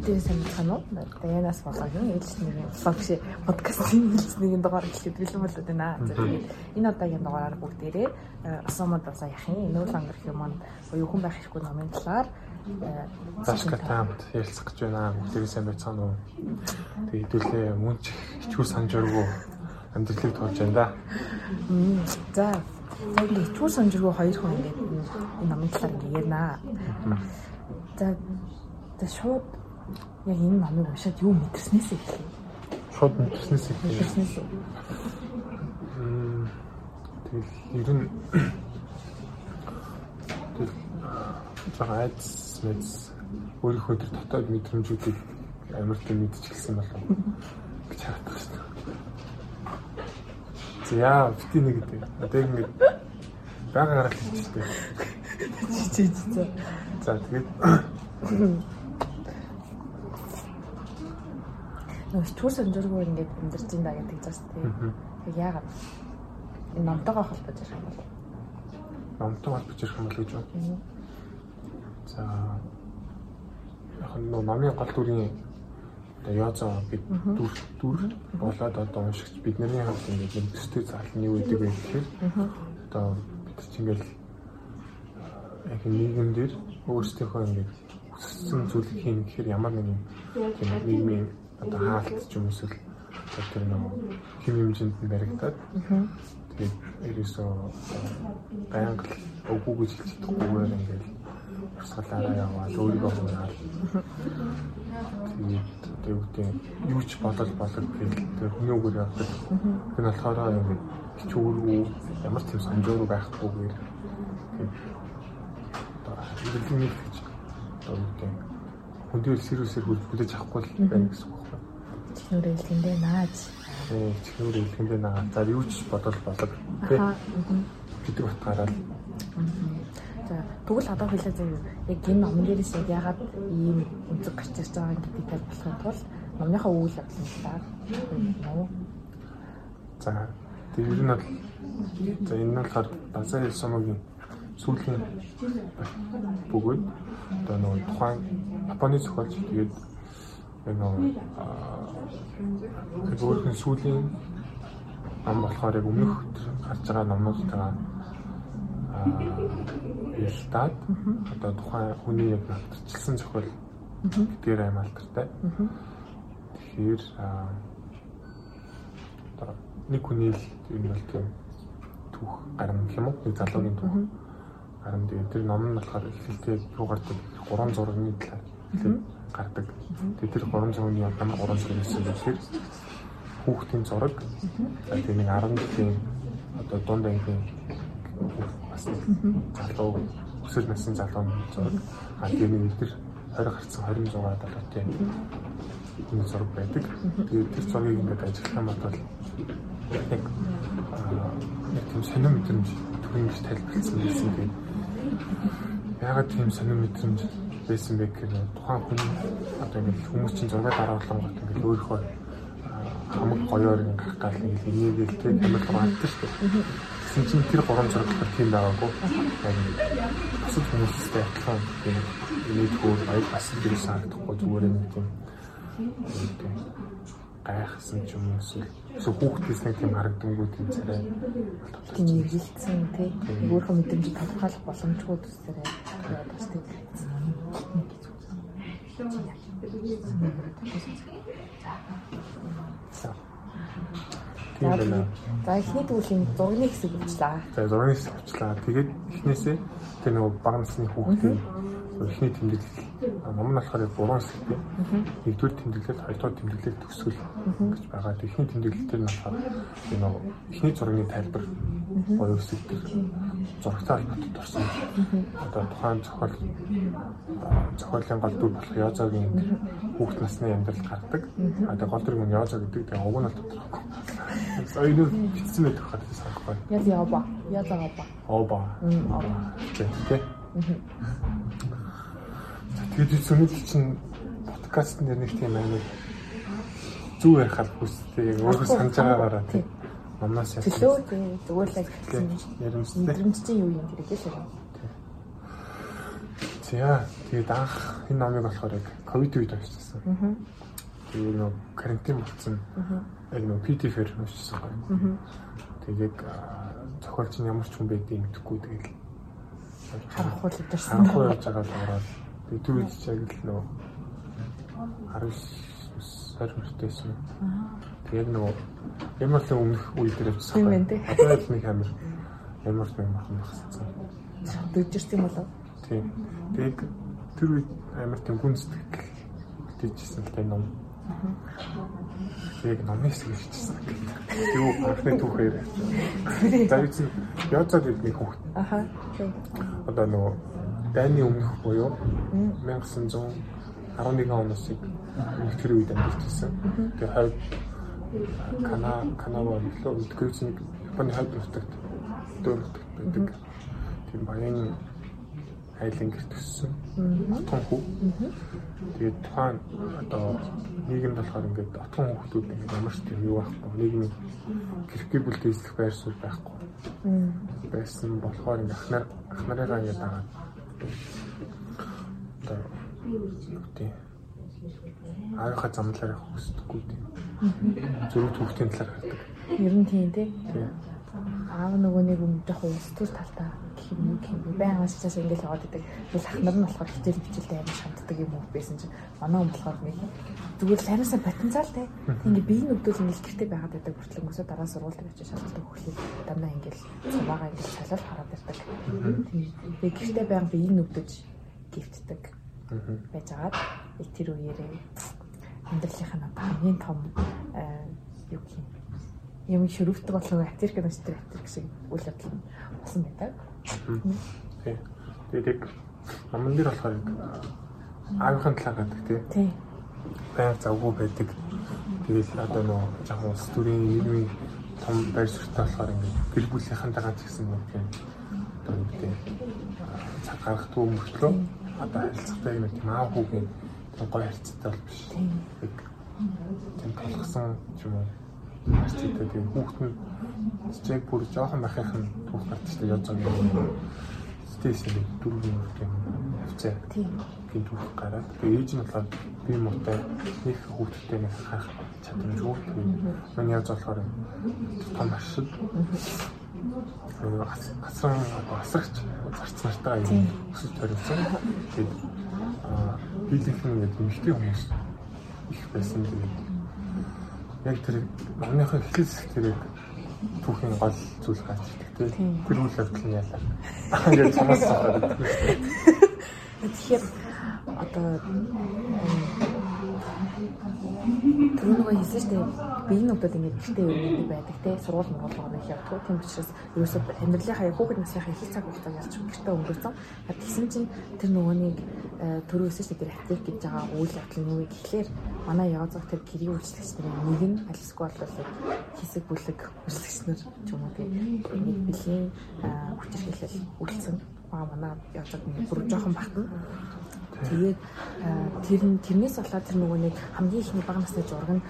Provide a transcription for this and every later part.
бүгдээ санацхан уу? Даянаас болгоно. Ээлж нэг блог биш подкастын хэлцнийг дугаар хэлээд бэлэн болоод байна. Тэгээд энэ удаагийн дугаараар бүгдээрээ асуумад бас яхин нүүл ангар юм маань буюу хүн байх хэрэггүй номын талаар Зашка таамт ярилцах гэж байна. Бүгдээрээ сайн байцгаана уу? Тэгээд хэдүүлээ мөн ч хичгүй санаж өргөө амьдралыг тоож байна да. За За ингээд хичүү санжиргуу хоёр хүн ингээд энэ номын талаар ингээд ярина. За за шууд яг энэ номыг уншаад юу мэдэрснээс эхлэв. Шууд мэдэрснээс эхлэв. Мэдэрснээс. Мм тэгэл ер нь тэгэл жаа айц мэд өөрийнхөө төр дотоод мэдрэмжүүдийг амар тийм мэдчихсэн болов гэж харагдаж байна. За бити нэг гэдэг. Одоо ингэ бага гарах хэлчихтэй. Чи чи за. За тэгээд Нөө чүр санжиргуу ингээд амьдарч ин да гэдэг зас тийм. Тэг яагаад? Энэ номтойгоо холбож ирэх юм бол? Номтой холбож ирэх юм бол гэж байна. За. Яг нь номын гол дүрийн одоо яазаа бид дүр дүр болоод одоо уншигч бидний хамт ингээд нэг төстэй заалны юу гэдэг вэ гэхээр одоо бид чинь ингээд яг нийгэм дээр өөрсдийнхөө ингээд хүссэн зүйл хийн гэхээр ямар нэгэн нийгмийн одоо хаалт ч юм эсвэл тэр нэг хэм хэмжээнд нь баригдаад. Тэгээд ерөөсөө байнга өгөө гэж хэлж чадахгүйгээр ингээд урсгалаараа яваад өөрийгөө хөнөөл тэгээд одоо юу гэдэг юу ч бодол болог гэх тэр хүний үгээр явдаг. Тэр нь болохоор ингээд хичүүргүй ямар ч юм санжуур байхгүйгээр одоо хэрэглэний гэж одоо юу гэдэг хүндэл сэрүүсээр хүлээж авахгүй байна гэсэн Чихнүүр хэлгэндээ нааж. Э чихнүүр хэлгэндээ нааж. За юу ч бодол болог тийм гэдэг утгаараа За тэгвэл одоо хэлээ заяа яг энэ номон дээрээс яг ягаад ийм өнцөг гарч ирж байгаа гэдгийг тайлбарлахын тулд номныхаа үйл явдлын талаар. За тэр нь бол за энэ нь болохоор Базаа Ясамагийн сүүлийн бөгөөд одоо нөгөө тухайн Японы зохиолч тэгээд нөгөө тэр өөрхийн сүүлийн ном болохоор яг өмнөх гарч байгаа номнуудтайгаа ялтаад одоо тухайн хүний яг автчилсан зохиол гэдгээр аим алдартай. Тэгэхээр одоо нэг хүний л юм бол тийм түүх гарам гэх юм уу? Нэг залуугийн түүх тэгээд тэр ном нь болохоор эхлэлтэй юу гардаг? Гурван зургийн талаар гардаг. Тэгээд тэр гурван зургийн одоо гурван зураг гэсэн зүйлээр хүүхдийн зураг. Тэгээд нэг 10 жилийн одоо дунд ангийн бас залуу өсөл насны залууны зураг. А тийм нэг өдөр 20 гарцсан 26 далуутай энэ зураг байдаг. Тэгээд тэр зургийг ингээд ажиллах юм бол яг нэг тийм сонир мэдрэмж төрөмж тайлбарлсан байсан тийм. Ягаад тийм сонир мэдрэмж байсан бэ гэхээр тухайн хүн одоо ингээд хүмүүс чинь зураг дараалсан гот ингээд өөрийнхөө хамаг гоёор ингээд гарах гал нэг инээгээл камер руу ханддаг шүү дээ. Тэгсэн чинь тэр гурван зураг тийм байгаагүй. Бусад хүмүүстэй адилхан тийм инээдгүй баяр бас тийм санагдахгүй зүгээр нэг тийм. Гайхсан ч юм уу эсвэл хүүхдээс нэг тийм харагданггүй тийм царай. Тийм эргэлцсэн тийм. Өөрхөн мэдрэмж тодорхойлох боломжгүй төсөрөө бас тийм За. Эхний төвлийн зургийн хэсэг уучлаа. За зургийн хэсэг уучлаа. Тэгээд эхнээсээ тэр нөгөө баг насны хүүхдийн эхний тэмдэглэл ном нь болохоор гурван хэсэгтэй. Нэгдүгээр тэмдэглэл, хоёрдугаар тэмдэглэл төгсгөл гэж байгаа. Эхний тэмдэглэл дээр нь болохоор энэ эхний зургийн тайлбар боёо хэсэг дээр зурагтай холбоотой орсон. Одоо тухайн зохиол зохиолын гол дүр болох Язагийн хүүхд насны амьдрал гардаг. Тэгээ гол дүр нь Яза гэдэг тэгээ уг нь л тодорхойгүй. Соёлоо бичсэн байдаг хат санахгүй. Яз яаба. Яза яаба. Оба. Тэг. Тэгээд сүнэл чинь подкаст дээр нэг тийм амар зүг ярих хал хүстэй яг өөрөө санаж байгаагаараа тийм Намнаас яах вэ? Төлөө тийм зүгээр л ажилласан. Яримстай. Мэдрэмж чинь юу юм гэдэг л юм. За тэгээд анх энэ номыг болохоор яг ковид үед уншижсэн. Аа. Тэгээд нөө карантин болсон. Яг нөө PDF-ээр уншижсэн гоё. Тэгээд зохиолч нь ямар ч хүн байдгийг мэдэхгүй тэгээд харахгүй л өдөрсөн. анхуу явж байгаа л ороод тэгээд тэр үед ч яг л нөө 19 сар хүртэйсэн. Тэгээд нөгөө ямар л өмнөх үе дээр явжсан. Тийм ээ. Одоо л нэг амир ямар ч юм ахын багссан. Дөжөрсөн юм болов. Тийм. Тэгээд тэр үед амар тийм гүн сэтгэл бүтээжсэн л ном. Яг номын хийчихсэн. Юу анхны түүхээр. За үгүй яцаад нэг хүүхд. Аха. Одоо нөгөө дайны өмнөх буюу 1911 оноос тэр үед амьдчихсан. Тэгээ хойд Кана Канава лөө өдгөөс нэг Японы хойд нутагт дөөрөлт байдаг. Тийм баян айлын гэр төссөн. Отгон хүү. Тэгээд тухайн одоо нийгэмд болохоор ингээд отгон хүүхдүүд ингээд ямар ч тийм юу байхгүй. Нийгмийн гэрхий бүлтэй эзлэх байр суурь байхгүй. Байсан болохоор ингээд ахнаар ахнараа ингээд дагаад одоо тийм аарийнхаа замлаар явах хүсдэггүй тийм. Зөвхөн хүүхдийн талаар хардаг. Ер нь тийм тий. Тийм. Аав нөгөө нэг жоохон устгал талтай гэх юм гэх юм. Баян ашигчаас ингээл яваад идэг. Тэгэл ахнар нь болохоор хичээл хичээлтэй амар шантдаг юм уу байсан чинь манай хүн болохоор нэг зүгээр л ариусаа потенциалтай. Ингээ биеийн нөвдөл ингээл гэртээ байгаад байдаг хүртэл өнгөсөө дараа сургуульд очиж шалгалт өгөхлийг дандаа ингээл цаваагаа ингээл шалал хараад ирдэг. Тэгээ гэртээ байнг биеийн нөвдөж гівтдэг байж агаад тэр үеэрээ амьдралынхаа хамгийн том юу гэх юм юм шөрөвдөг болов аптик гэнэстэр аптик шиг үйл явдал нь болсон байдаг. Тийм. Тэгээд яг аман дээр болохоор аавынхаа талаа тий. Тийм. Баяр завгүй байдаг. Тэгэл одоо нөө жоохон улс төрийн нийгмийн том байр суурьтай болохоор ингээд гэр бүлийнхэнтэйгээ ч гэсэн нэг тийм одоо юу гэдэг цаг гаргахгүй мөртлөө одоо харилцагтай юм тийм аав хүүгийн тийм гоё харилцаатай бол биш. Яг тийм толгосон юм уу харилцаатай тийм хүүхд нь чиг бүр жоохон нь түүх яаж байгаа юм. Стэйс нэг дөрвөн мөр тийм хвцаа. Тийм. Гин түүх гараад тэгээ ээж нь болохоор би муутай нэг хүүхдтэй нэг харах чадамжгүй. Миний яаж болохоор том ашиг асран асрагч зарц нартаа юм өсөж төрсөн. Тэгээд биелийнхэн яг эмэгтэй хүмүүс их байсан тэгээд яг тэр номныхаа эхлэл зэрэг түүхийн гол зүйл ирдэг тийм. Тэр үйл явдал нь яалаа. Ингээд цамаас сахаад. Тэгэхээр одоо Тэр нөгөө хэлсэн шүү дээ. Биеийн нөтөд ингээд гэртээ өрнөд байдаг те. Сургууль муулгоо нэг явдаг. Тийм учраас ерөөсөө амьдралынхаа хүүхэд насныхаа их цаг хугацаа ялч гэртээ өнгөрсөн. Тэгсэн чинь тэр нөгөө нэг төрөөсөн шүү дээ. Тэр аптек гэж байгаа үйл явдал нь юу гэхлээр манай яозох тэр гэрийн үйлчлэгч нарын нэг нь альсгүй болол хэсэг бүлэг үйлчлэгч нар ч юм уу тийм нэг бэлгийн хүчирхийлэл үйлцэн аа манай нэг бүр жоохон багтана Тэгээд тэр нь тэрнээс болоод тэр нөгөө нэг хамгийн ихний бага насны зураг нь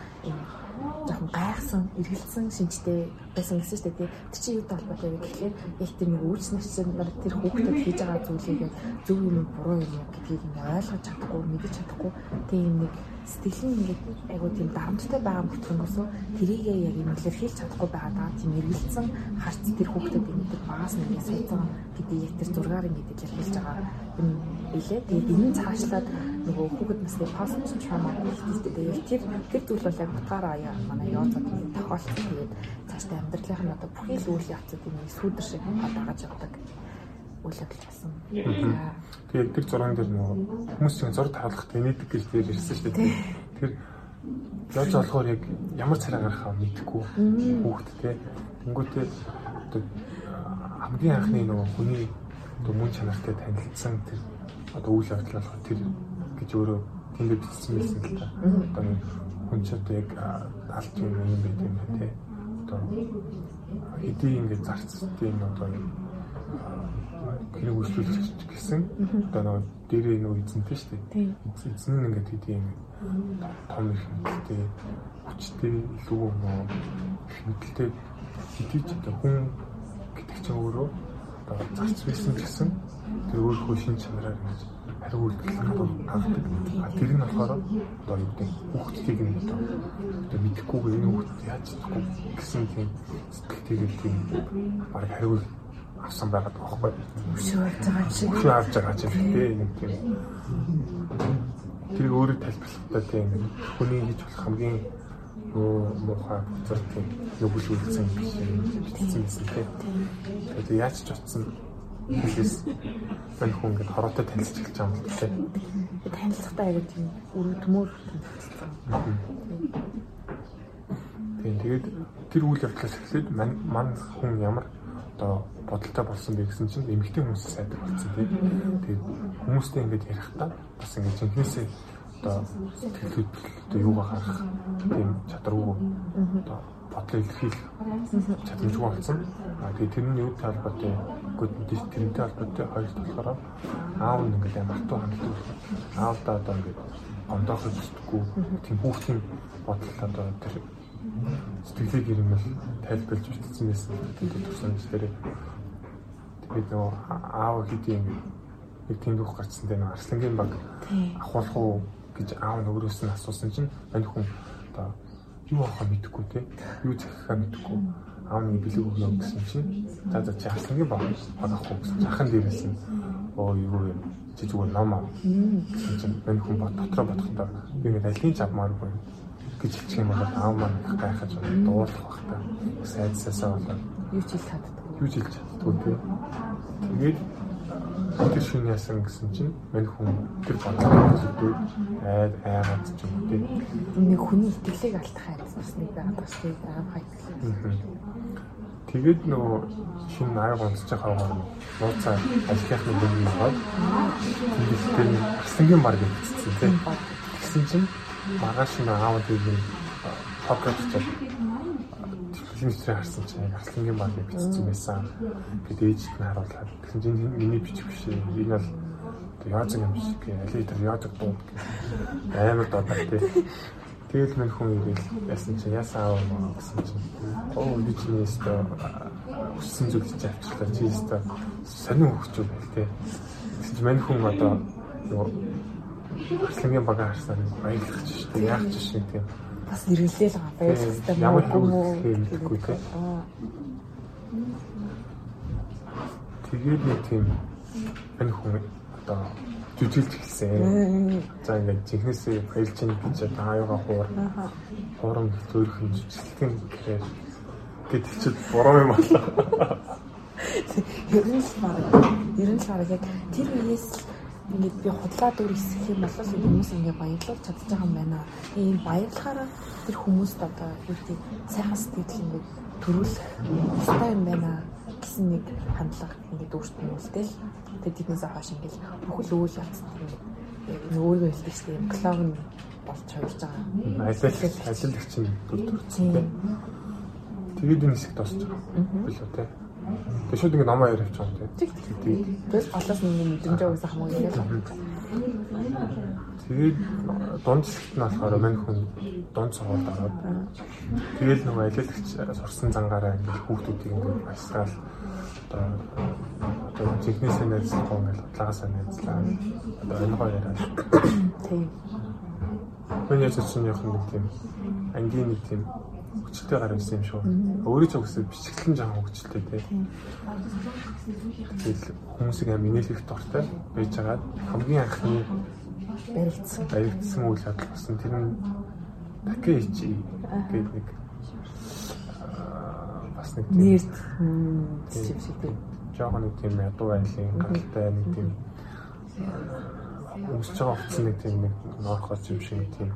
жоохон гайхсан, эргэлзсэн шинжтэй байсан гэсэн шүү дээ. Тэр чинь юу талбартай вэ гэхлээр яг тэр нэг үйлчлэгчсэн нар тэр хүүхдэд хийж байгаа зүйлийг зөв юм буруу юм гэдгийг ингээ ойлгож чадахгүй, мэдэж чадахгүй тийм нэг сэтгэл нь ингээд айгуу тийм дарамттай байгаа мөртлөнгөөс тэрийгээ яг юм илэрхийлж чадахгүй байгаа даа тийм эргэлзсэн харц тэр хүүхдэд ингээд багаас нь ингээд сайцсан гэдгийг яг тэр зургаар ингээд илэрхийлж байгаа юм билээ. Тэгээд энэ цаашлаад нөгөө хүүхэд насны post trauma гэдэг тэгээд тэр тэр зүйл бол яг утгаараа яа манай нэг тохиолдсон. Тэгээд цаашдаа амьдралынх нь одоо бүхий л үйл явцад юм сүүдэр шиг хадагаж явдаг үйл явдал болсон. Тэгээд тэр зурган дээр нөгөө хүмүүсийн зураг тавлах тэнийдэг гэж дээр ирсэн шүү дээ. Тэр яаж болохоор яг ямар царай гарахаа мэдэхгүй хүүхд те. Тэнгүүтээ одоо хамгийн анхны нөгөө хүний одоо мөн чанартай танилцсан тэр одоо үйл явдал болохоор тэр гэж өөрөө тэнд бичсэн байсан л та. Одоо хүн ч одоо яг алт юм юм байт юм те. Одоо хэдий ингээд зарцтай энэ одоо гэрээ үйлчлүүлэгч гэсэн. Одоо нөгөө дээрээ нөгөө эзэнтэй шүү дээ. Эзэн нь ингээд хэдий юм? Том их мэдтэй хүчтэй илүү нөгөө их мэдтэй хэдий ч одоо хүн гэдэг чинь өөрөө одоо зарц байсан гэсэн. Тэр өөрийнхөө шин чанараар ингэж хариу үйлдэл авдаг. Тэр нь болохоор одоо юу гэдэг хүүхдтийг нь одоо мэдэхгүйгээр энэ хүүхд яаж чадахгүй гэсэн тийм сэтгэлтэйгээр тийм баг хариу авсан байгаад байгаа байхгүй. Өшөө авч байгаа шиг. Өшөө авч байгаа ч юм тий нэг тийм тэр өөрөөр тайлбарлахдаа тийм хүний хийж болох хамгийн муухай зэрэг тийм нүгэл үйлцэн биш бичсэн байсан тий. Тэгээд яаж ч утсан Тэгээс мань хүн ингээд хороотой танилцж эхэлж байгаа юм байна. Танилцахтаа яг тийм өрөвдмөр танилцсан. Тийм тэгээд тэр үйл явдлаас эхлээд мань хүн ямар одоо бодолтой болсон бэ гэсэн чинь эмэгтэй хүмүүс сайдар болсон тийм. Тэгээд хүмүүстэй ингээд ярихдаа бас ингээд жинхнээсээ одоо сэтгэлүүд одоо юугаа харах тийм чадваргүй одоо бодлоо илэрхийлэх чадамжгүй болсон. Аа тэгээ тэр нь юу талбартай гүдэж тэрнтэй холбоотой хоёрт болохоор аав нь ингээд амар хатуу ханддаг. Аавдаа одоо ингээд ондоох хэвчдэггүй тийм хүүхдийн бодол одоо тэр сэтгэлийг ирмэл тайлбарлаж бичсэн байсан. Тэгээд тусан дээр тэгээд нөгөө аав хэдийн нэг тийм дүүх гарцсан дээр арслангийн баг ахуулах уу гэж аав нь өөрөөс нь асуусан чинь мань хүн одоо юу авахаа мэдэхгүй те? Юу захихаа мэдэхгүй? Аав нь бэлэг өгнө гэсэн чинь за за чи арслангийн баг авахгүй гэсэн ахын дээрээс нь оо юу юм чи зүгээр ном аа гэсэн чинь мань хүн бод дотроо бодохдоо би ингээд алийг авмааргүй гэж хэлчих юм бол аав маань гайхаж дуулах бах та. Сайдсаасаа болоод юу ч хэл чаддаг юу ч хэлж чаддгүй те тэгээд тэр шин яасан гэсэн чинь мань хүн тэр бодлого зүйлүүд айд айгаад ч юм уу тийм нэг хүний итгэлийг алдах айдас бас нэг байгаа бас тийм аав хайтлаа тэгээд нөө шинэ аяг онцож байгаа нууцаа ажлынхны бүлгийн бод тэгээд аслангийн баг гэсэн тийм гэсэн чинь маргааш нь аав тийм подкаст хийж телевизээр харсан чинь арслангийн багыг бичсэн байсан. Гэт ээжд нь харуулад тэгсэн чинь миний бичих биш. Энэ бол яазаг юм шиг алий тэр яазаг дуу амар додоо тий. Тэгэл мэн хүн ирэл яасан чинь яасан аав маа гэсэн чинь оо би чиний өстө өссөн зүйл чи авчлаа чи өстө сонин хөвчүүд байл тий. Чинь мэн хүн одоо нөгөө арслангийн бага харсан баярлах ч шүү дээ яах ч шиг тийм бас нэрэлдээл байгаа байх хэвээр ямар хэрэггүй те. Тэгээд нэг тийм энэ хүн одоо жүжиглж эхэлсэн. За ингээд жинхнээсээ баялж ийн гэж одоо аюугаа хуур. Хуурам зөөрөх юм жүжиглэх гэхээр гэт чид буруу юм болоо. Ер нь л баг. Ер нь л баг яг тэр үеэс ингээд би худлаа дүр хэсэх юм бол хүмүүс ингээд баярлуулж чадчих юм байна. Тийм баярлахаараа тэр хүмүүст одоо юу гэдэг сайхан сэтгэл ингээд төрүүлэх ёстой юм байна гэсэн нэг хандлага ингээд өөртөө үлдээл. Тэгээд тэднээс хойш ингээд бүхэл үйл явц ингээд өөрийгөө хэлдэг чинь клоун болж хувирж байгаа. Ажил ажилч нь дүр төрсөн. Тэгээд энэ хэсэг тосч байгаа. Билүү те. Тэг шууд ингэ намаа яриа авч байгаа тийм. Тэг. Тэгэл голоос нэг мэдрэмж өгсөн хамаагүй яриа. Тэгээд дунд хэсэгт нь болохоор мань хүн дунд сургууль ороод тэгээд нөгөө ажиллагч сурсан зангаараа ингэ хүүхдүүдийг ингэ баясгаал одоо одоо техникээс найзлах ингээл худлагаас найзлаа. Одоо ойлгоо яриа. Тийм. Миний яцсан нэг юм тийм ангийн нэг тийм хүчтэй гар байсан юм шүү. Өөрөө ч үгүйсээ бичгэлэн жаахан хүчтэй тий. Тэгэл хүмүүсийг аим инээлэх дуртай байж байгаад хамгийн анхны баригдсан баригдсан үйл явдал болсон. Тэр нь пакэж гэдэг нэг бас нэг нэр шиг шиг тий. Жаахан нэг тийм ядуу айлын гаралтай нэг тийм өмсөж байгаа утсан нэг тийм нэг норхоч юм шиг тийм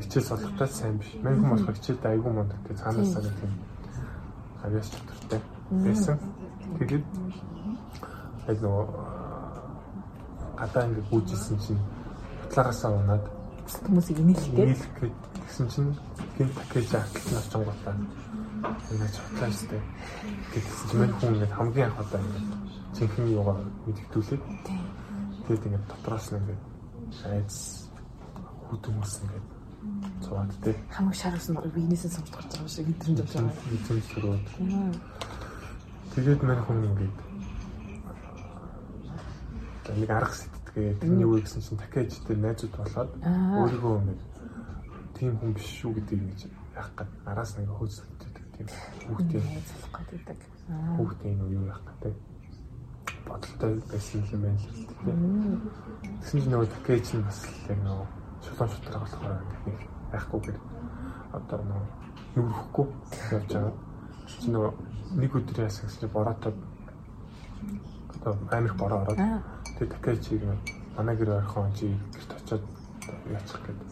хичээл солихтой сайн биш. Мань хүн болох хичээлд айгүй мундагтай цаанаасаа нэг тийм авьяас чадвартай байсан. Тэгээд яг нөгөө гадаа ингэ гүйжсэн чинь хутлагаасаа унаад хүмүүсийг инээлхтэй. Инээлхгээд тэгсэн чинь гин пакэж арталт нь очсон гутаа. Ингээд хутлаастай. Тэгсэн чинь мань хүн ингэ хамгийн анх удаа ингэ цэнхний юугаар мэдгдүүлээд тэгээд ингэ дотроос нь ингэ айц хөдөлмөрс ингэ цуваад тий. Хамаг шаруулсан винээсээ сумж гарч байгаа шиг мэдрэмж авч байгаа. Мэдрэмж төрөөд. Тэгээд мань хүн ингээд нэг арга сэтдгээ тэрний үе гэсэн чинь такежтэй найзууд болоод өөрийгөө нэг тийм хүн биш шүү гэдгийг гэж яах гээд араас нэг хөөцөлдөг тийм хүүхдийн найзлах гэдэг. Хүүхдийн энэ юу яах гэдэг бодолтой байсан юм байна л тийм. Тэгсэн чинь нөгөө такеж нь бас яг нөгөө шулуун шутраг болохоор нэг байхгүйгээр одоо нөгөө нүрхэхгүй явж байгаа. Чи нөгөө нэг өдөр яасан гэсэн бороотой одоо амирх бороо ороод тэгээ такежийг манай гэр ойрхон чи гэрт очиод яачих гэдэг.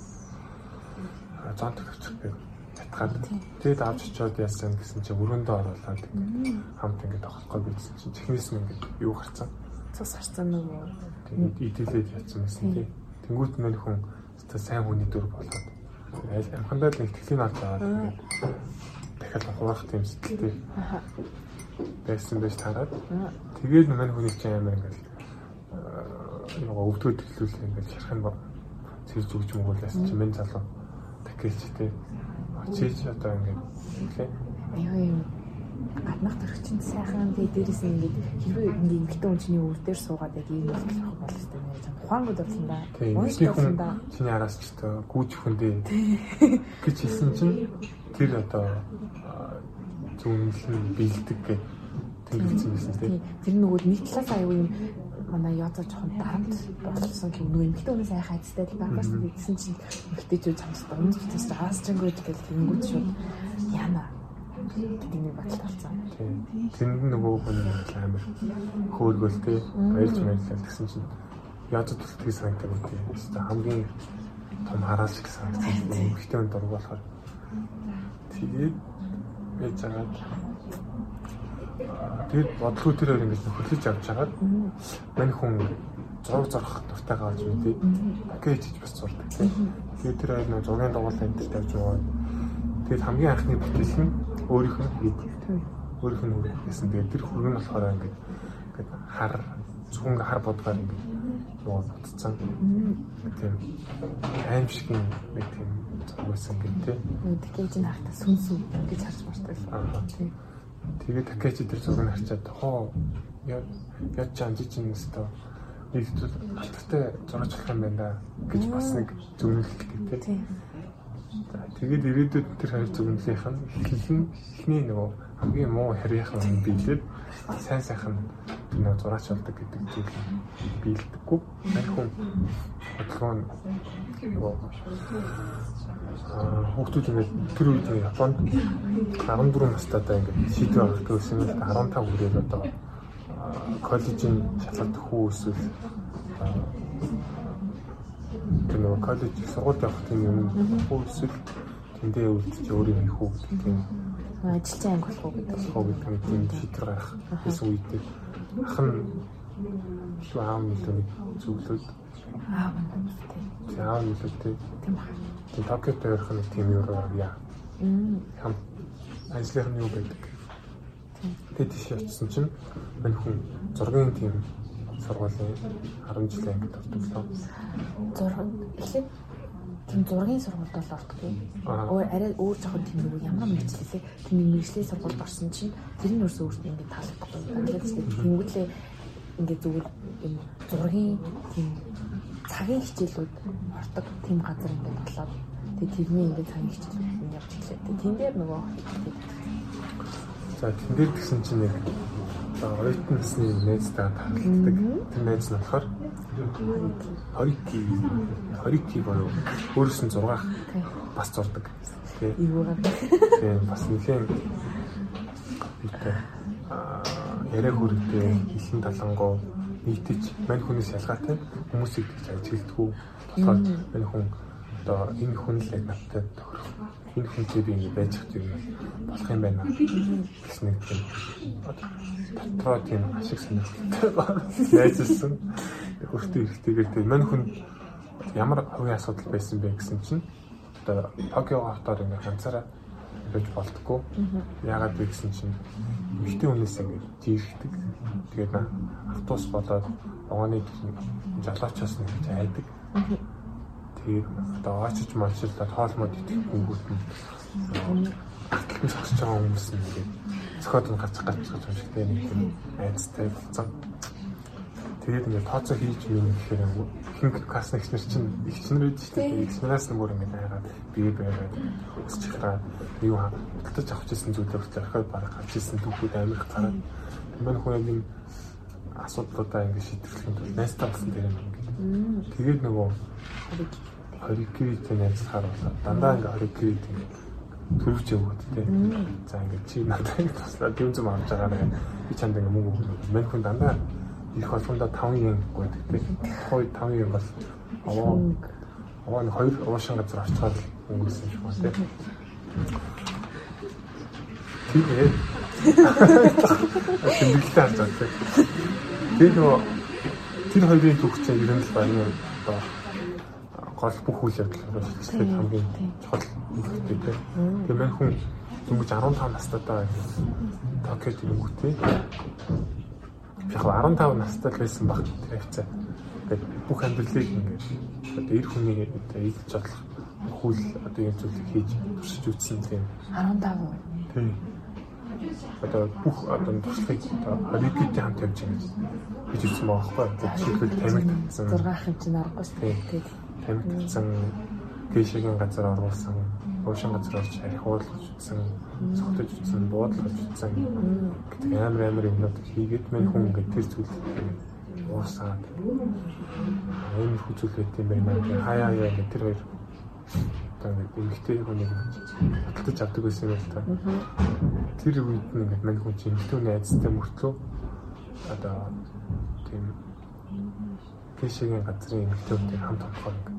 Зон төгчих гэдэг ятгаад тэгээд авч очиод яасан гэсэн чинь өрөөндөө оруулаад хамт ингээд тоглохгүй байсан чинь чихнээс нь ингээд юу гарцсан. Цус харцсан нөгөө идэлээд ятсан байсан тий. Тэнгүүт мань хүн өстой сайн хүний дүр болоод амхандаа л нэг тэтгэлийн авч аваад дахиад хуурах тийм сэтгэлтэй байсан байж тараад тэгээд мань хүний чинь амар ингээд нөгөө өвдгөө төлөвлөл ингээд шархан сэрж өгч мөгөөлсэн чинь мен залуу такэлчтэй чиж одоо ингээд тий аюу юм гаднах төрөгчөнд сайхан тэгээ дээрээс ингээд хэрвээ ингээд эмгтэн хүн чиний өвөр дээр суугаад яг ийм бол болох болно шүү дээ. Чам ухаангууд болсон да. Уншдаг болсон да. Чиний араас ч одоо гүйж хүндээ гэж хэлсэн чинь тэр одоо зүүнлэн бэлдэг гэх тэмдэглэсэн байсан тийм. Тэр нөгөө нэг талаас аюу юм манай язаа жоохон дарамт болсон гэх нөгөө эмгтэн хүнээс айх айцтай л байгаа шүү дээ. Гэсэн чинь эмгтэйчүүд чамстай өмнө битээс аасчангууд гэл тэнгүүд шууд яана нэг батал болсон. Тэнд нөгөө хүн амар хөөргөлтэй баярж баярлал гэсэн чинь язаа тултгийг санагдав тийм. Өөртөө хамгийн том хараалч гэсэн санагдсан. Эмгтэн хүн дург болохоор тэгээд байж байгаа Тэгээд бодлого тэр хоёр ингэж хөтлөж авч чагаад мань хүн зураг зорох дуртай gaаж үү. Пакэж хийж бас зурдаг тийм. Тэгээд тэр хоёр нэг зургийн дугуулаа энэ тавьж байгаа. Тэгээд хамгийн анхны бүтээл нь өөрийнх нь хийдэг. Өөрийнх нь үргэлжлсэн. Тэгээд тэр хүргэн болохоор ингэж ингэж хар зөвхөн хар бодгаар ингэж нөгөө бүтцэн. Тийм. Аимшиг нэг тийм гэдэг тийм. Тэгээд энэ хахта сүнсүү гэж харж мартай. Тийм Тэгээ такачи тэр зургийг харчаад хоо яд чам жичин өстө нэг алдартай зурж авах юм байна гэж бас нэг зөвнөлттэй тийм. Тэгээд ирээдүйд тэр хоёр зөвнөлийнх нь ихэнх ихний нөгөө хамгийн муу харьяахан юм биелээд сайн сайхан нөгөө зураач болдог гэдэг зүйл биелдэггүй. Харин хүн бодлого нь хүүхдүүд ингээд тэр үед Японд 14 настайдаа ингээд шийдвэр гаргах гэсэн нь 15 хүрээд одоо коллежийн шалгалт хүү эсвэл тэр нөгөө коллеж сургууль явах тийм юм хүү эсвэл тэндээ үлдчих өөрийн их хүү гэдэг тийм ажилчин анги болох уу гэдэг хөө гэдэг тийм шийдвэр гаргах гэсэн үедээ ах нь шүү аав нөлөөний зөвлөд аав нь тийм аав нөлөөтэй тийм. Байна. Тийм Токиод ойрхон нэг тийм юу яа. Хам. Ажлынх нь юу байдаг. Тэгээд тийш очсон чинь мань хүн зургийн тийм сургуулийн 10 жилийн ангид ордог. Зураг эхлээд тийм зургийн сургуульд бол ордоггүй. Өөр арай өөр жоохон тийм нэг ямар мэрэгчлээ тийм мэрэгчлийн сургуульд орсон чинь тэр нь өөрсөө өөртөө. Ингээд тэнгуүлээ ингээд зүгээр юм зургийн тийм цагийн хичээлүүд ордог тийм газар ингээд болоод тэгээ тэрний ингээд цагийн хичээл явж ирлээ. Тэгээ тэн дээр нөгөө За тэн дээр гисэн чинь нэг оюутан насны найзтай таалагддаг. Тэр найз нь болохоор Хорики Хорики болов өөрөөс нь 6 бас зурдаг. Гэдэг. Тэгээ бас нэгэн битэй яриа хүрээтэй хилэн талангуу нийтэж мань хүнээс ялгаатай. Хүмүүсийг тэгж ажигладгүй болохоор мань хүн одоо энэ хүн л яг надтай тохирох энэ хүнтэй би ингэ байж юм болох юм байна гэсэн нэг тийм дотроо тийм ашиг сонирхолтой найзсан өөртөө ихтэйгээр тийм мань хүн ямар хувийн асуудал байсан бэ гэсэн чинь одоо Токио хотоор ингэ ганцаараа байж болтгоо. Яагаад вэ гэсэн чинь ихтэй хүнээс ингэ жирхдэг. Тэгээд автобус болоод огооны жалаачаас нэг айдаг. Тэгээд одоо очиж малчилдаад хоолмод итгэхгүйгүүд нь атлын зогсож байгаа хүмүүс нь ингээд цохоод нь гацх гацх гэж шиг тийм нэг айцтай болсон. Тэгээд ингээд тооцоо хийж минь гэхээр хинг касна ихнэр чинь их чинэр байдаг шүү дээ. Ихнээс нь бүр ингээд хайгаад бие байгаад өсч ихраа юу хатаж авч ирсэн зүйлээ хүртэл орхиод бараг гарч ирсэн түүхүүд амирх гараад мань хүн юм асуудлуудаа ингээд шийдвэрлэхэд бол найстаа болсон дээр юм. Тэгээд нөгөө хорикивитэй найзлахаар болоод дандаа ингээд хорикивит ингээд төрөвч яваад тий. За ингээд чи надад ингээд туслаад юм зүм авч байгаа нэ. Би чанд ингээд мөнгө өгнө. Мань хүн дандаа их болгондоо 5 yen гэдэг тий. Хой 5 yen бас аваа аваа нэг хоёр уушин газар орцоод өнгөрсөн байна тий. Тэгээд тэмдэглэлээ харж байгаа. Тэгээд нөгөө тэр хоёрын төгсчийн ер нь л байна гол бүх үйл явдлаар шилжлээд хамгийн чухал үүрэгтэй тий. Тэгээд мань хүн дөнгөж 15 настай даа Токиод ирэнгүүтээ яг 15 настай байсан баг тэр хавцаа. Тэгээд бүх амьдралыг ингээд одоо эр хүний одоо эзэлж болох хөл одоо юм зүйлийг хийж туршиж үзсэн тийм 15. Тийм. Одоо бүх одоо туршлагыг одоо холидтэй хамт явж байгаа гэж үзсэн байгаа байхгүй. Тэгээд жишээлбэл тамиг татсан 6 ах хэмжээ нарахгүй шүү дээ. Татсан гээшигийн газар оруулсан уушин газар орж архиулж утсан, цогтож утсан, буудлаж утсан гэдэг амар амар юмнууд хийгээд мань хүн ингээд тэр зүйлийг уусаад амар хүзүүл байт юм байна. Хаяа яа гэдэг тэр хоёр одоо ингээд эмгтэй хүнийг баталж авдаг байсан юм л та. Тэр үед нь ингээд мань хүн чинь эмгтэй хүний айцтай мөртлөө одоо тийм гээшигийн газрын эмгтэйүүдтэй хамт ингээд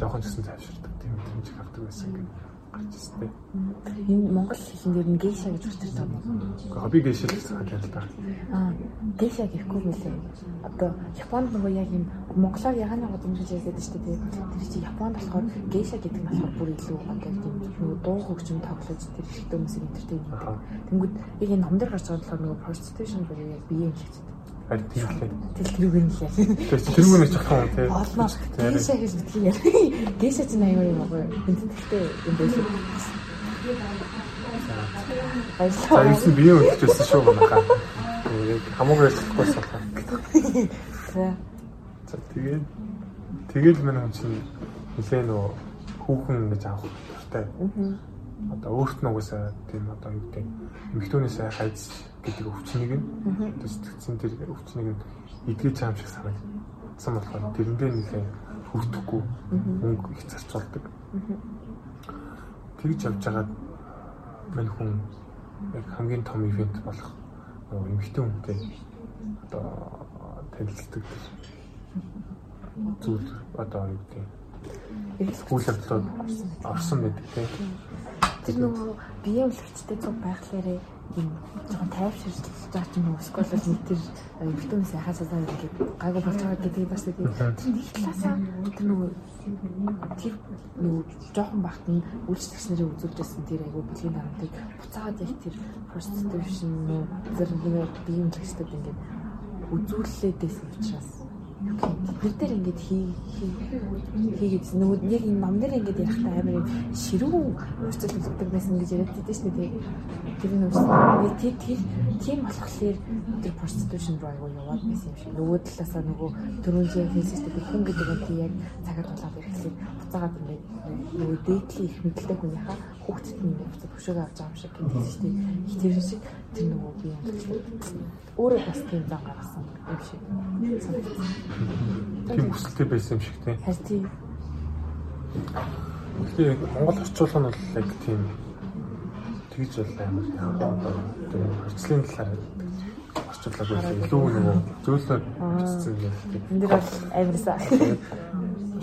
жоохон ч гэсэн тайвширдаг тийм хэмжээг авдаг байсан гэдэг гарч ирсэн. Энэ монгол хэлнээр нь гейша гэж үгтэй таа. Хобби гейша гэж хаалт та. Аа, гейша гэхгүй мөлий. Одоо Японд нөгөө яг юм монголоор ягааны годомжиж яриад шүү дээ. Тэр чинь Японд болохоор гейша гэдэг нь болохоор бүр илүү одоо тийм нөгөө дуу хөгжим тоглож тэр ихтэй хүмүүсийг энтертейн хийдэг. Тэнгүүд яг энэ номдэр гарч байгаа болохоор нөгөө prostitution бүрээ яг бие юм шиг харин тиймлээ. Тэл тэрүүгээр нь лээ. Тэгэхээр тэрүүгээр нь чих юм тий. Олно. Гээшэ гэж битгий яа. Гээшэ чинь аюу юм аа. Энд тэгтээ юм байсан. За юусэн бие үлдчихсэн шүү манайхаа. Хамаагүй ажиллахгүй сахаа. За. За тэгээд тэгээд манай хүн чинь нэлээ нөө хүүхэн гэж авах хэрэгтэй. Одоо өөрт нь угаасаа тийм одоо юу гэдэг эмхтөнөөсөө хайц гэдэг өвчнийг нь одоо сэтгцэн тэр өвчнийг нь эдгэж юм шиг санагдсан болохоор тэрэндээ нэлээ хүрдэхгүй мөнгө их зарцуулдаг. Тэгж явж байгаад мань хүн яг хамгийн том ивент болох эмэгтэй хүнтэй одоо танилцдаг зүйл одоо юу гэдэг сүүл явдлууд орсон байдаг. тийм. Тэр нөгөө биеийн үлгэрчтэй цуг байхлаарэ жоохон байгаа ч юм уу? Эсвэл нэг тэр эмхтэнээс хасаасаа ингээд гайгүй болж байгаа гэдэг бас тийм нэг талаасаа тэр нөгөө тэр нөгөө жоохон багт нь үйлчлэгч нарын үзүүлжсэн тэр айгүй бүлийн дарамтыг буцаагаад яг тэр prostitution зэрэг нэг биеийн үлгэрчтэд ингээд үзүүлэлээд байсан учраас бид нар ингэж хий хийгээд нөгөө яг энэ ном дээр ингэж ярихтаа амар ширүүн урцал үлддэг байсан гэж яриад байдаг шүү дээ. Тэр нь үгүй тэр тэр тийм болохоор тэр prostitution руу аягүй яваад байсан юм шиг. Нөгөө талаасаа нөгөө дөрөвжийн фэйсбүүк хүн гэдэг нь яг цагаар тулаад ирэхлээр буцаагаад ингэ нөгөө дээдлийн их мэдлэлтэй хүнийхээ хүүхдэд нь буцаад хөшөөгөө авч байгаа юм шиг гэдэг дээ. Их тэр шиг тэр нөгөө би юм. Өөрөө бас тийм зан гаргасан юм шиг. Тийм хүсэлтэй байсан юм шиг тийм. Харин тийм. Тэгэхээр Монгол орчуулга нь бол яг тийм тэгж бол амар одоо тийм хөрцлийн талаар орчуулга бол илүү нөгөө зөөлөөр бичсэн юм. Энд дэр бол амарсаа.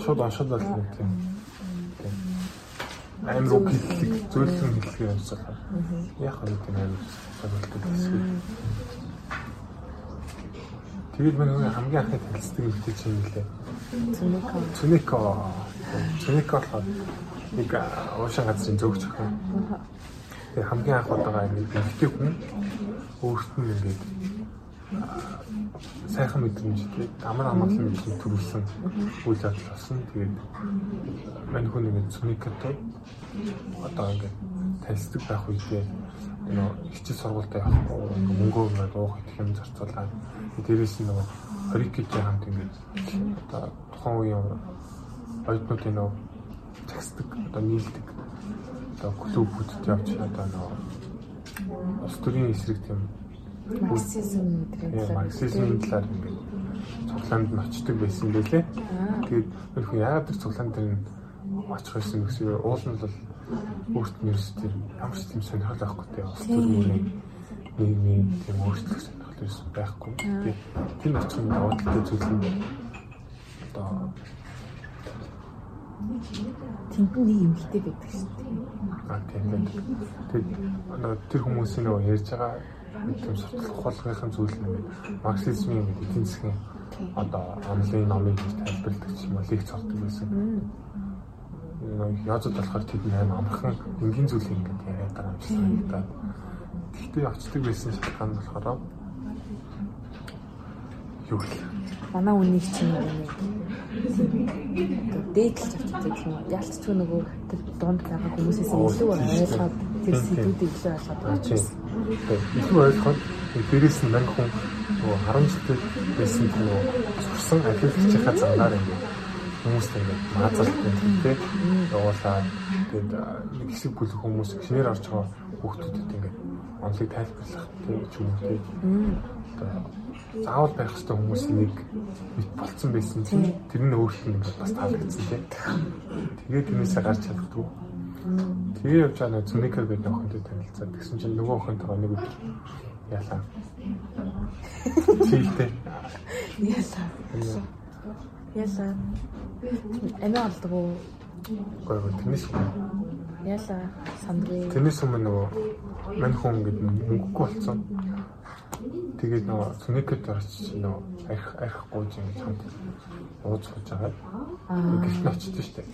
Шууд оншоод бол тийм амар үг хэллэг зөөлөн хэллэгээр явж байгаа. Яг хөө тийм амар сонирхолтой хэсэг. Тэгээд миний хамгийн анхны танилцдаг эмэгтэй чинь нэлээ. Цүнэко. Цүнэко. Цүнэко болохоор нэг уушин газрын зөвч охин. Тэгээд хамгийн анх удаага нэг эмэгтэй хүн өөрт нь ингээд сайхан мэдрэмжтэй амар амгалан мэдрэмж төрүүлсэн үйл явдал болсон. Тэгээд мань хүн ингээд цүнэкотой одоо ингээд танилцдаг байх үедээ нөө хичээл сургуультай явахгүй мөнгөө ингээд уух идэх юм зарцуулаад дээрээс нь нөгөө хорикитэй хамт ингээд одоо тухайн үеийн оюутнуудын нөө цагсдаг одоо нийлдэг одоо клубүүд явж одоо нөө улс төрийн эсрэг тийм марксизм гэдэг марксизмын талаар ингээд цуглаанд нь очдөг байсан байлээ. Тэгээд өөрхөн яагаад тэр цуглаан дээр нь очих байсан гэсэн уул нь бол өөрт нь ерөөс тэр ямар ч тийм сонирхол байхгүй те улс төрийн нийгмийн тийм өөрчлөлт сонирхол ерөөс байхгүй. Тэгээд тэр очих нь даваа талтай зүйл нь одоо тэнд нэг эмгтэй байдаг шүү дээ. А тийм тийм. Тэгээд тэр хүмүүсийн нөгөө ярьж байгаа судлах болгохын зүйл нь марксизмын эдийн засгийн одоо онлайн номыг тайлбарладаг юм лекц ордог байсан. Язууд болохоор тэд нээр амархан энгийн зүйлийг ингээд яриад байгаа юм шиг санагдаад. Гэхдээ очдөг байсан шалтгаан нь болохоор юу вэ? Манай үнийг чинь нэг дээдлж авчихдаг юм. Ялцгүй нөгөө тэр дунд байгаа хүмүүсээс илүү ойлгоод тэр сэдвүүдийг илүү ойлгоод байгаа юм. Илүү ойлгоод дээрээс нь мань хүн нөгөө 10 жилтэй байсан нөгөө сурсан ахиулагчийнхаа зангаар ингээд хүмүүстэй ингээд маазалт гэдэг тийм явуулаад тэгээд нэг хэсэг бүл хүмүүс шинээр орж байгаа хүүхдүүдэд ингээд онлыг тайлбарлах тийм ч юм уу тийм заавал байх хэвээр хүмүүсийн нэг бит болцсон байсан чинь тэр нь өөрчлөн бас таалагдсан тийм тэгээд тэрнээсээ гарч чаддгүй Тэгээ явж байгаа нэг Цүникер гэдэг охинтой танилцаад тэгсэн чинь нөгөө охинтойгоо нэг өдөр яалаа. Чилтэй. Яалаа. Яалаа. Эмээ уу? Гой гой тэрнээс Яалаа. Сандрын. тэрнээс өмнө нөгөө мань хүн гэдэг мөнгөгүй болсон. Тэгээд нөгөө Цүникерт орчих нөгөө арх архгүй юм чамд ууж сууж байгаа. Гэрт нь очиж штэ.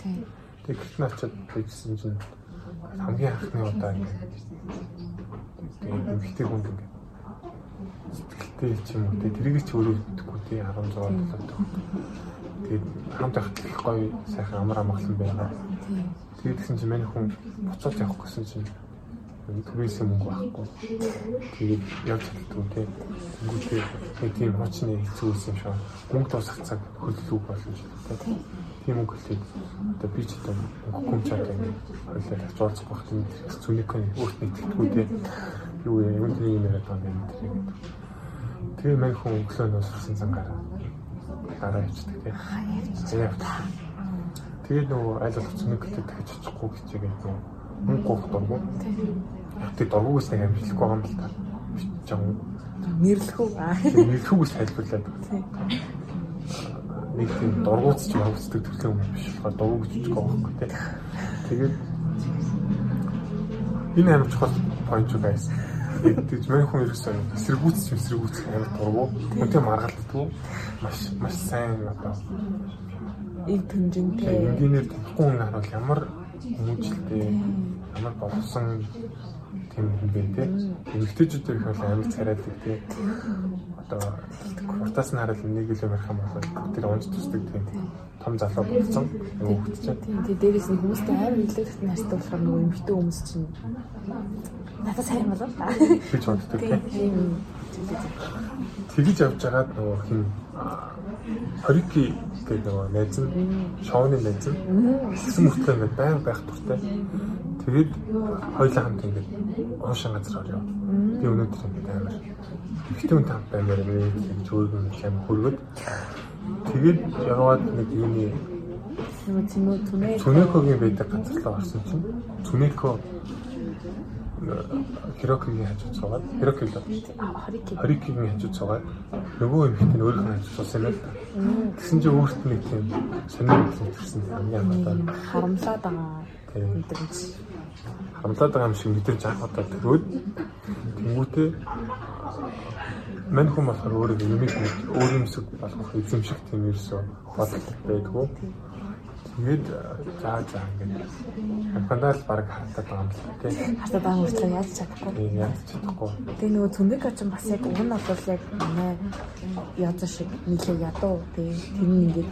Тэгээд гэрт нь очиад тэгсэн чинь хамгийн анхны удаа ингээд тэгээд эмхтэй хүнд ингээд сэтгэлтэй ч юм уу тэгээд тэрийг ч өөрөө мэдхгүй тий 16 болоод тэгээд хамт их гоё сайхан амар амгалан байгаа. Тэгээд тэгсэн чинь миний хүн буцаад явах гэсэн чинь түрээсээ мөнгө байхгүй. Тэгээд явж чаддгүй тий. Тэнгүүтээ нэг тийм хуучны хэцүү байсан шүү. Мөнгө дуусах цаг хөллөг болно шүү. Тий тийм үг хэлээд одоо би ч одоо хөнгөм чад ингэ хойлоо тавьж байх тийм зүник өөрт нэгтгэхгүй те юу юм тийм юм яриад байгаа юм ингэ тэгээ мань хүн өглөө нөөс сурсан цангаар гараа ичдэг те хаяа тэгээ нөгөө аль болох зүниктэй дахиж очихгүй гэчихээ нөгөө мөнгө гоох дургу тэг дургугаас нэг амжилтгүй байгаа юм л та жаа нэрлэх үү нэрлэхүүгээс тайлбарлаад нэг тийм дургуутс ч хөвцдөг төрлөө юм биш болохоор дургуй гэж байхгүй тий. Тэгээд энэ амар чухал point юу guys. Тэгээд мань хүн ерөөсөө эсэргүүцч эсэргүүцэх амар дургуй. Үнтэй маргалддаг. Маш маш сайн одоо ийг тэмжинтэй. Энгийнээр танихгүй хүн харуул ямар хүмүүжлтэй ямар болсон тийм юм бэ те. Эмэгтэйчүүд их бол амар царайдаг те. Одоо уртаас нь хараад нэг л ярих юм бол тэр онц тусдаг тийм том залуу болсон чинь. Тийм дээрээс нь хүмүүстэй амар илэрхт нартай болохоор нөгөө эмэгтэй хүмүүс чинь надад сайн болов гэж боддог тийм. Тэгж явж байгаад нөгөө хин Хорики гэдэг нөгөө найз нь шоуны найз нь хэсэг мөртлөө ингээд байн байх туртай. Тэгээд хоёлаа хамт ингээд уушин газар орё. Би өнөөдөр ингээд амар битүүн тамп баймаар нэг зөөгөн юм хөргөд тэгээд яваад нэг юуны Цүнэкогийн байдаг газар руу орсон чинь Цүнэко Хирокигийн хажууд суугаад Хироки л Хорикигийн хажууд суугаад нөгөө эмэгтэй нь өөрийнх нь хажууд суусан юм л да. Тэгсэн чинь өөрт нь тийм сонир хэлсэн хамгийн анхаа харамлаад байгаа мэдрэмж харамлаад байгаа юм шиг мэдэрч анх удаа төрөөд. Тэмүүтээ мань хүн болохоор өөрийг юмэг өөр юмсэг болгох эзэмших тийм ерөөсөө бодлого байдгүй. Тэгээд за за ингээд амхандаа л баг хартаад байгаа юм л тий. Хартаад байгаа мөртлөө яаж чадахгүй. Тийм яаж чадахгүй. Тэгээ нөгөө цөндөө очин бас яг уг нь бол яг манай язаа шиг нийлээ ядуу тий. Тэр нь ингээд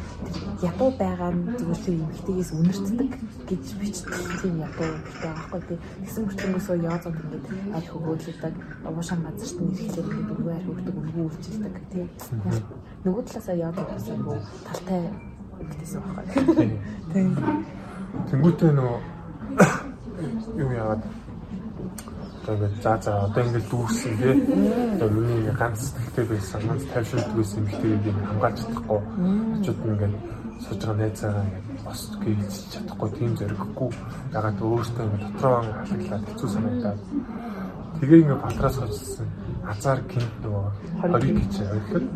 ядуу байгаа нь зүгээр чи эмхтэйгээс үнэртдэг гэж бичдэг тийм ядуу гэдэг аахгүй тий. Тэгсэн мөртлөөсөө язаад ингээд аль хөвөөлөдөг уушаан газарт нь ирэхлээр ингээд үгүй аль хөвдөг үгүй үйлчилдэг тий. Нөгөө талаасаа язаад бас айгу талтай гэдээсэн байхгүй. Тийм. Тэнгүүтээ нөгөө юу яагаад одоо ингээд за за одоо ингээд дүүрсэн тий. Одоо миний ингээд ганц сэтгэлтэй байсан, ганц тайвшруулт байсан эмэгтэйг ингээд хамгаалж чадахгүй. Очоод ингээд сууж байгаа найзаагаа ингээд бас гэлж чадахгүй тийм зориггүй. Ягаад өөртөө ингээд дотроо халаглаад хэцүү санагдаад тэгээ ингээд батраас хоцсон азар кинт нөгөө хориг гэж ойлгоход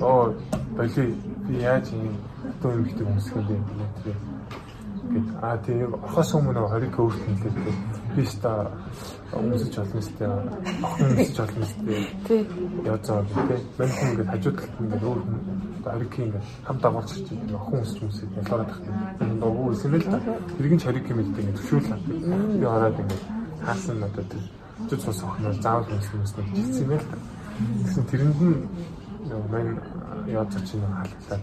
оо боли би яаж юм дөө юм ихтэй өмсөх юм бэ? Гэдэг гээд аа тийм орхос өмнө хориг өөртөө хэлээд би ста өмсөж олон сте өмсөж олон сте тий яцаа тий мань хүн ингээд хажууд талд ингээд өөр хүн хориг ингээд хамт дагуулж ирж байгаа охин өмсөж өмсөж ялгараад тах юм. Доо үсэн мэл та. Хэргийн хориг юм гэдэг ингээд төвшүүлээ би хараад ингээд хаасан надад зүд цус охиноо заавал өмсөх юмснаа хэлсэн юм л та. Гэсэн тэрэнд нь мань яд чинь хаалтлаа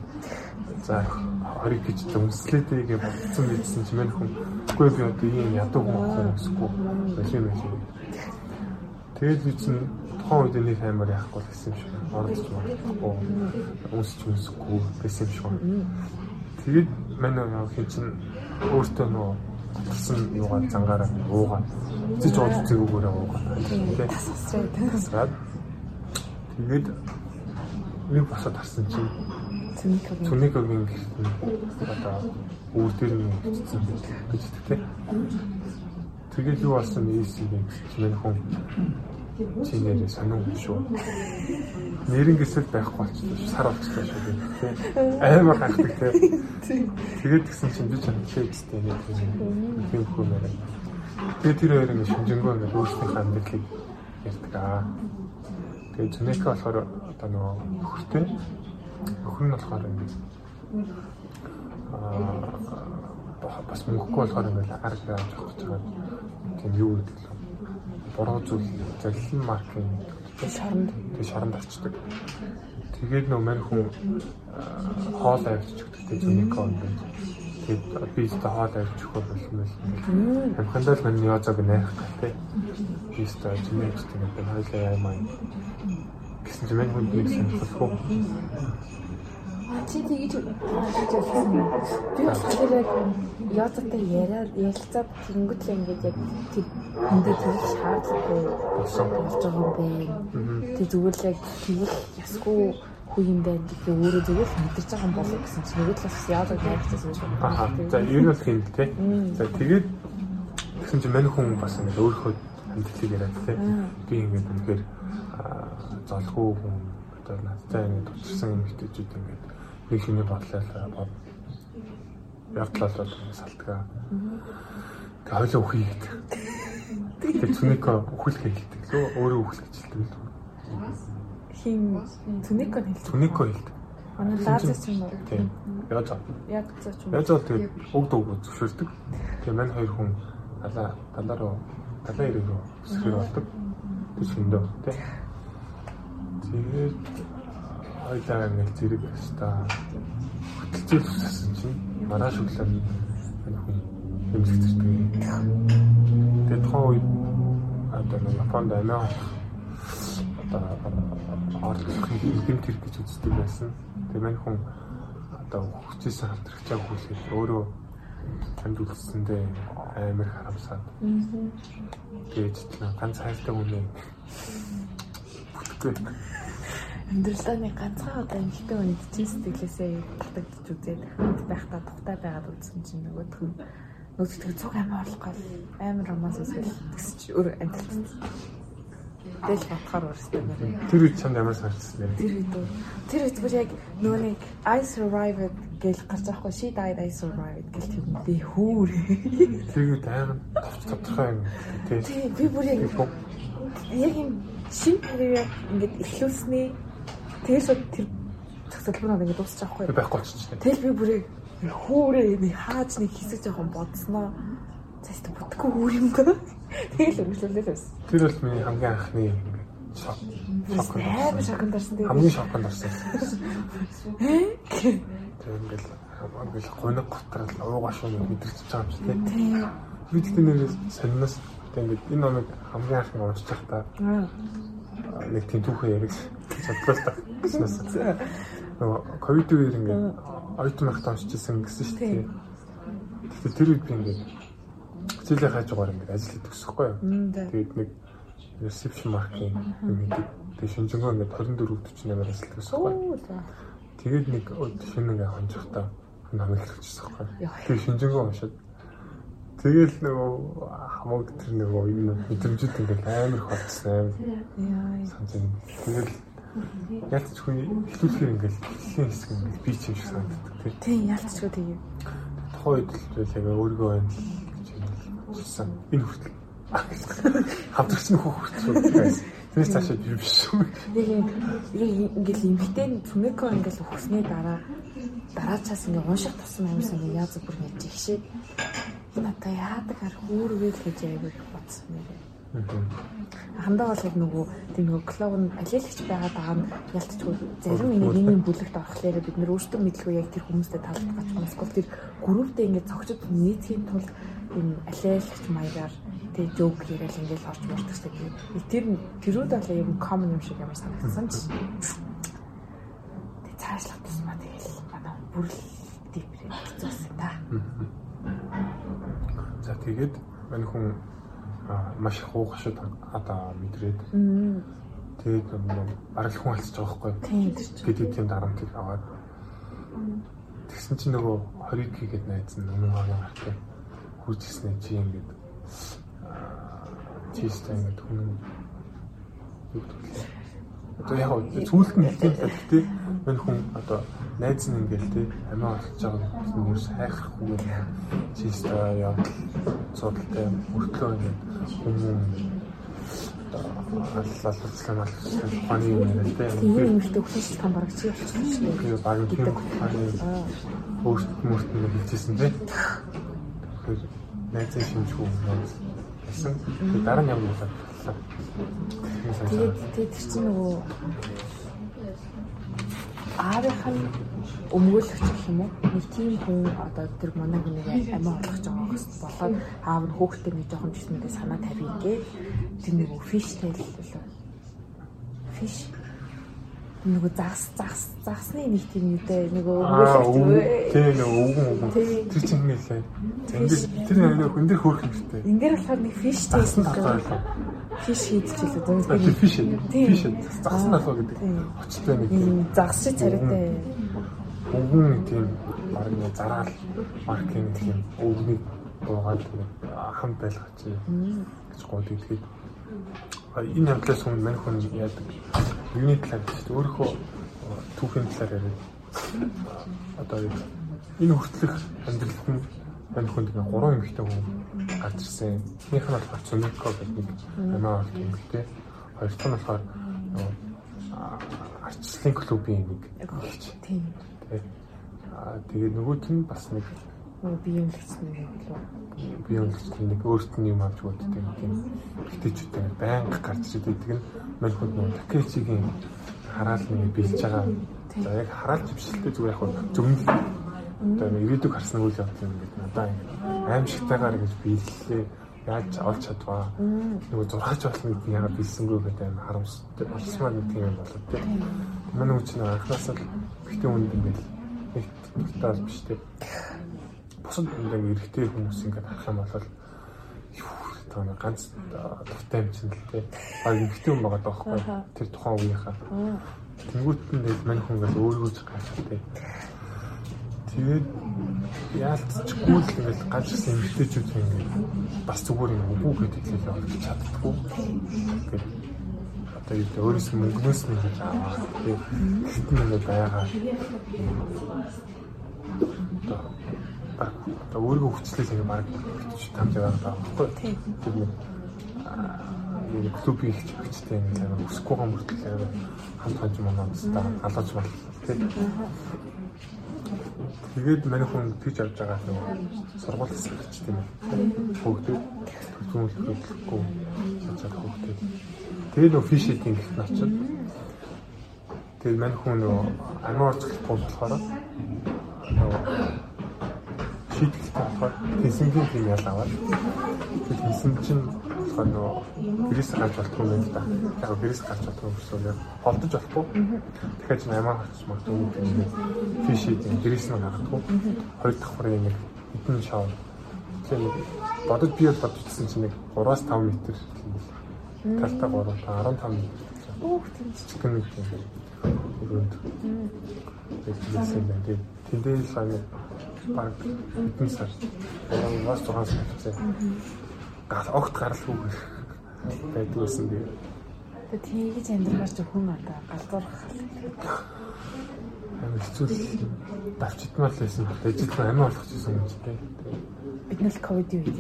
за хориг гэж өмслээдэй гэж бодсон бидсэн чи мань хүн. Үгүй би одоо ийм ядуу хүн өмсөхгүй болов юм шиг тэгээд би чинь тухайн үед нэг аймаар яахгүй гэсэн юм шиг оролцож болохгүй. Өмсч өмсөхгүй гэсэн юм шиг. Тэгээд мань хин чинь өөртөө нөө болсон юугаа зангаараа уугаа зэж ууж зэгүүгээрээ уугаа тийм тасраад тэгээд нэг босоод харсан чинь Цүникогийн одоо үүр дээр нь бичсэн гэж тэгтээ. Тэгээд юу болсон? Ийсийг чинь хүн чи нэрээ сонин шүү. Нэрнгэсэл байхгүй болчихлоо шүү. Сар болчихлоо шүү гэх тээ. Амар гахдаг тээ. Тэгээд гисэн чинь би ч анхээжтэй нэг юм хүн мэрэ. Тэгээд тэр хоёр ингэ шинжэнгөө ингэ өөрсдийнхээ амьдралыг ярьдаг аа. Тэгээд Цүнико болохоор одоо нөгөө хөртэй өхөр нь болохоор ингэ аа бас мөнгөгүй болохоор ингэ арга байж авах гэж байгаа. Тийм юу гэдэг л буруу зүйл залхин маркийн шоронд тэг шоронд орчдөг. Тэгээд нөө мань хүн хоол авчиж өгдөгтэй зүүнийхөө онд. Тэгээд би өөртөө хоол авчиж өгөх болсон байл. Амхандаа л мань язаг найх гэх би өөртөө зүүнийхөө тэгээд хойлоо яамаа. Гэсэн мань хүн нэг сонирхолгүй чи хийж болсон юм. Би тэр яг язатай яриад ярилцаад тэнгууд л ингээд яг тэр эндээ тэр шаардлагагүй болж байгаа юм байна. Тэг зүгээр л яг тэгэх ясгүй хүү юм байна гэдэг өөрөө зүгээр л мэдэрч байгаа юм болов гэсэн чинь нөгөө талаас язаг найрцсан юм шиг байна. За ер нь бол тийм тий. За тэгээд гэсэн чинь мань хүн бас ингээд өөрөө амьдралыг яриад тий. Би ингээд үнэхээр золгүй хүн одоо надтай ингээд тулчсан юм хтэжүүд ингээд нэг шиний бодлоо бод явтлал бол салтгаа. Тэг хойлоо үхий гэдэг. Тэг цүнэко үхэл хэлдэг лөө өөрөө үхэл гэж хэлдэг л. Хин цүнэко хэлдэг. Цүнэко хэлдэг. Манай лазер ч юм уу. Тийм. Яаж аа. Яг зөв ч юм. Яаж аа тэг уг дууг зөвшөөрдөг. Тэгээ мань хоёр хүн далаа далаа руу далаа ирээ рүү өсгөр болдог. Тэг шиндөө тий. Тэгээд хоёлаа ингээл зэрэг хэвста хөтөлцөл усасан чинь маргааш өглөө энэ хүн хэмжигдэрдэг. Тэгээд тухайн үед одоо нэг Японд амиа одоо орлох хэм тэр гэж үздэг байсан. Тэгээд мань хүн одоо хүчээсээ хамтрагчаа хүлээж өөрөө танд үлдсэндээ амар харамсаад. Тэгээд ганц хайртай хүн бүтгэхгүй амьдралаа нэг ганцхан одоо эмхтэй хүнд чин сэтгэлээсээ татагдчих үзээд хамт байхдаа тухтай байгаад үзсэн чинь нөгөөх нь нөгөөдгөө цуг амар орлохгүй амар романс үсгэл гэсэн чи өөр амьдрал Тэгэл бодохоор өөрсдөө нэр. Тэр үед чамд ямар санагдсан бэ? Тэр үед тэр үед бүр яг нөгөө нэг I survived гэж гарч байхгүй she died I survived гэж тийм би хүүр. Тэр үед амар товч тодорхой юм. Тий би бүр яг яг юм шин карьер ингээд эхлүүлснээ Тэгээс тэр цогцлбор нэг дуусчих واخгүй. Байхгүй болчихсон. Тэгэл би бүрээ хөөрээ нэг хааж нэг хэсэг жоохон бодсноо. Цаст бүтггүй хөөр юм даа. Тэгэл үргэлжлүүлээд байсан. Тэр бол миний хамгийн анхны шок. Амар шокнд орсон тийм. Хамгийн шокнд орсон. Тэр ингээл ингээл гоног готор л уугаа шууд мэдэрч байгаа юм шиг тийм. Би тэгтээ нэрээс сониноос тийм ингээд энэ номыг хамгийн анх нь уншиж байхдаа нэг тийм түүхэн яриг чадвал та гэснээс нөгөө ковид үеэр ингээд оюутан байхдаа уншиж ирсэн гэсэн шүү дээ. Тэгтээ тэр үед би ингээд хичээлээ хайж байгаа ингээд ажил хийдэг гэсэхгүй юу. Тэгээд нэг reception marketing юм хийдэг. Тэгээд шинжэнгөө ингээд 24 48-аар ажилладаг гэсэхгүй юу. Тэгээд нэг шинэ ингээ хонжихтаа намайг хэлчихсэн байхгүй. Тэгээд шинжэнгөө уншаад Тэгэл нөгөө хамаг тэр нөгөө юм мэдрэмжүүд ингээл амар их болцсон Яа. амар санаж байна. Тэгэл ялц хүний хэлүүлэхээр ингээл хэлхийн хэсэг ингээл би ч юм шиг санагддаг тийм. Тийм ялцчгүй тэгээ. Тухайн үед л яг өөрийгөө байна л гэж юм хэлсэн. Энэ хүртэл хамтрагч нөхөх хүртэл. Тэр цаашаа би биш шүү. Яг ингээл эмхтэн фүмеко ингээл өгснээ дараа дараачаас ингээ унших тусам амьс ингээ яаж бүр гэж ихшээ. Надаа яадаг хар хүүргээл гэж аягүй их бодсон юм. Хандаа бол яг нөгөө тийм нөгөө клоун алиелагч байгаа даа нь ялцчгүй зарим ингээ нийгмийн бүлэгт орохлоор бид нөр өөрсдөө мэдлгүй яг тэр хүмүүстэй талбарч байгаа эсвэл тэр групптэй ингээ цогцод нийцхийн тулд энэ алиелагч маягаар тэг жоок яриад ингээл орч мартдаг тийм. Тэр тэрүүд бол юм common юм шиг ямар санагдсан ч. Тэг цаашлах тусмаа тэгэл манай бүр л дипрэ хэцүүсэн тэгээд мань хүн маш их уугшид одоо мэдрээд. Тэгээд бараг хүн алцж байгаа байхгүй гэдэг тийм дарамтыг аваад. Тэгсэн чинь нөгөө 20 гээд найз нь өмнө хааны гартай ирсэн чи ингээд чистэ ингээд хүн одоо яг зүйлт нь тийм гэхдээ мань хүн одоо найз нь ингээл тий амиа олж байгаа юм ерөөс хайхрахгүй чистэ яа цодлтой мөртлөө ингээд хүмүүс аллалцлаа малцлаа ханы юм яриа тий Тийм юм ихтэй өгсөн том бараг чи болчихсон. Тэгээ баг Аа. өөрт мөрт нь хэлжсэн тий. Тэр найзын шинжгүй найз гэсэн. Дараа нь ямар болоод. Тэгээд тэгээд тэр чинь нөгөө аавынх нь өмгөөлөгч гэх юм уу? Нэг тийм хүн одоо тэр манай хүнийг амиа олгож байгаа гэсэн болоод аав нь хүүхдээ нэг жоохон жисмэндээ санаа тавья гээ. Тэр нөгөө фиш тайл лөө. Фиш нөгөө загс загс загсны нэг тийм үедээ нөгөө Аа өмгөөлөгч тий нэг өвгөн өвгөн. Тэр чинь нэлээ. Тэр нэг хүн дээр хөөх юм шүү дээ. Ингээд болохоор нэг фиш байлаа. фиш хийдчихлээ. Тэгээд фиш. Тийм. Фиш. Загсан талаа гэдэг. Тийм. Очтой нэг загс шиг царайтай. өвгөн тийм баг нэг зараал маркетинг тийм өвгөнийг буугаад тэгээд хамт байлгач гэж гоод идэхэд энэ хамтлаас хүн мань хүн яадаг юуны талаар шүү дээ өөрөө түүхийн талаар яриад одоо энэ хүртэлх амьдралд нь мань хүнд нэг гурван эмэгтэй хүн гарч ирсэн. Эхнийх нь болохоор Цүнэко гэдэг нэг амиа болт эмэгтэй. Хоёр дахь нь болохоор арчлалын клубын нэг. Тийм. Тэ. Аа тэгээ нөгөөт нь бас нэг Нөгөө биеийн лэгцний юм лөө. би өнгөцсөн нэг өөрт нь юм авч өгдөг тийм. Битээчүүд байнга гарч байдаг нь мань хүнд нөгөө такечигийн хараал нэг билж байгаа. За яг хараалч бишэлтэй зүгээр яг зөвмөл одоо ирээдүг харсан үйл явдал юм гэдэг надаа ингэ аимшигтайгаар гэж биеллээ яаж олж чадваа? Нөгөө зурхаач болсон гэдэг нь яагаад билсэнгүй гэдэг аим харамстай болсмаар нэг тийм юм болоод тийм. Манай үуч нэг анхнаасаа битэн үнд ингээд нэг тутаас биш тийм бусад ингээд эрэгтэй хүмүүс ингээд харах юм бол нэг ганц дуртай юм чинь л тийм баг эрэгтэй хүн байгаа даахгүй тэр тухайн үеийнхаа Тэнгүүт нь тэгэл мань хүн ингээд өөрийгөө ч гаштай. Тэгээд яалтчгүй л ингээд ганц гэсэн эмгтээчүүд ингээд бас зүгээр юм уу гэдэг хэлээ олж чаддаггүй. Ингээд одоо юу өөрөөс нь мөнгнөөс нь аваа. Тэгээд хитэн ингээд байгаа. Өөрийгөө хүчлээс ингээд баг битж тамж байгаа байхгүй. Тэр нэг нэг клубын их чигчтэй нэг яг өсөхгүй гам мөртлөө хамт хаж манай баста галууч бол тийм Тэгээд манай хүн тэгж авч байгаа нөгөө сургууль сарч тийм ээ. Хүүхдүүд төлөвлөхгүй сацаад хүүхдүүд. Тэгээд нөгөө фиш эдинг гэх нь очив. Тэгээд манай хүн нөгөө амиа орцохгүй болохоор нөгөө шийдэлтэй болохоор тэнцэнгийн ял аваад тэгээд тэнцэн чинь болохоор нөгөө гэрээс гарч болтгүй юм да. Яг гэрээс гарч болтгүй гэсэн юм. Холдож болохгүй. Тэгэхээр чинь амиа гарч магадгүй юм. Фиш эдинг гэрээс нь гаргахгүй. Хоёр дахь хүрээ нэг хэдэн шав. Тэгээд бодож би бол бодчихсон чинь нэг 3-5 м тийм талтаа 3 15 м. Өөх тийм Чигэн нэг тийм өрөөнд. Тэгээд. Тэндээс санаа баг хэдэн сар. 6 сар хэвчээ. Гал огт гаралгүй байдаг байсан би. Тэгээ тийгэж амьдрахаар ч хүн одоо галзуурах Амар хэцүү л давчитмал байсан. Ажил амин болох гэсэн юм чи тээ. бид нар л ковидын үед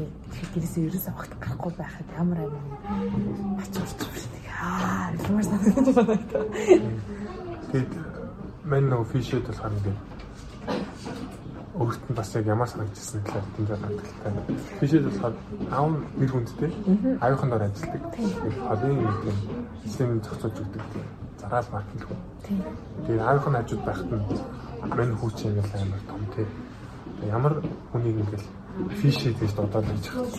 гэрээсээ ерөөсөө огт гарахгүй байхад ямар амин ач урч шиг аа ямар санагдаж байна. Тэгээд мань нөгөө фишэд болохоор ингээд өөрт нь бас яг ямар санагдчихсан гэхээр тэмдэг хандлагатай. Фишэд болохоор аав нь нэр хүндтэй аюухан дор ажилладаг. Тэгээд холын нэг юм системийг зохицуулж өгдөг зараал маркетинг хөө. Тэгээд нь хажууд байхад нь мань хүүч юм л амар том тийм. Ямар хүнийг ингээл фишэд гэж дуудаад байж байгаа.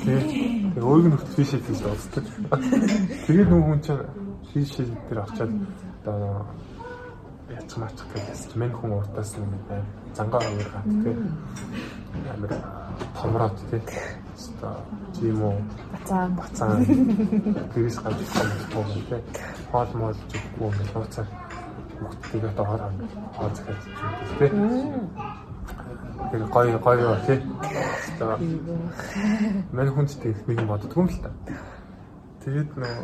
Тэгээд өөрөг нь хүртэл фишэд гэж дууддаг. Тэгээд нөгөө хүн чинь фишэд дээр очиад одоо мачих гэсэн мань хүн уртаас нэг бай зангаа хоёр гат тий амар томроод тий. Өстой тийм үү Бацаан. Бацаан. Гэрээс гарч ирсэн юм тий. Хоол моол зүггүй юм. Нууцаар хүүхдтэйгээ доор хам хоол захиад чинь тий. Тэр гоё гоё тий. Өстой мань хүндтэй нэг юм боддгоо юм л та. Тэгээд нөө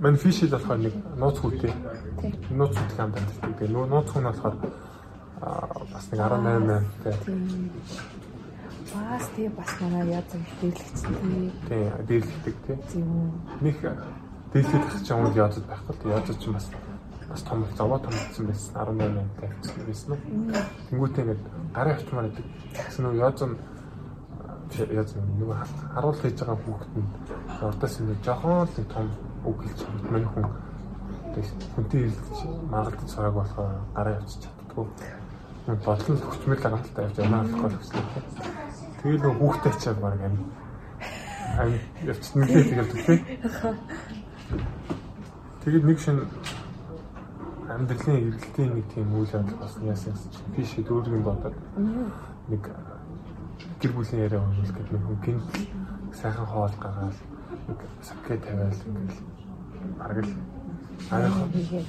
мань фишэл болохоор нэг нууц хүүтэй. Нууц хүүтэй хамт амьддаг. Тэгээд нууц хүн болохоор бас нэг 18 мянгатай. бас тий бас манай яз юм дэглэгчтэй. Тий, дээрлэгдэг тий. Тийм үү. Них дээрлэгдэх ч юм уу язд байхгүй. Язд ч бас бас том заваа томцсон байсан 18 мянгатай байсан уу. Тэнгүүтээ ингээд гарын авчмаар идэг. Гэсэн нөө яз нь яаж нэг харуул хийж байгаа хүүхэд нь урдаас нь жоохон л том үг хэлж байгаа мань хүн хүнтэй хэлж магадгүй цараг болохоор гараа явчих чаддгүй. Нэг бодлон төгчмөл гаргалтай явж ямаа болохгүй гэсэн. Тэгээ нөх хүүхдээ ачаад баг амин амин явчихсан нэлээ тэгэл төгтэй. Тэгээд нэг шин амьдралын эргэлтийн нэг тийм үйл явдал болсон яасан чинь шид өөрийн бодоод нэг гэр бүлийн яриа өгөх гэдэг нэг гинт сайхан хоол гаргаад нэг сакэ тавиал ингээл бараг л. Аяах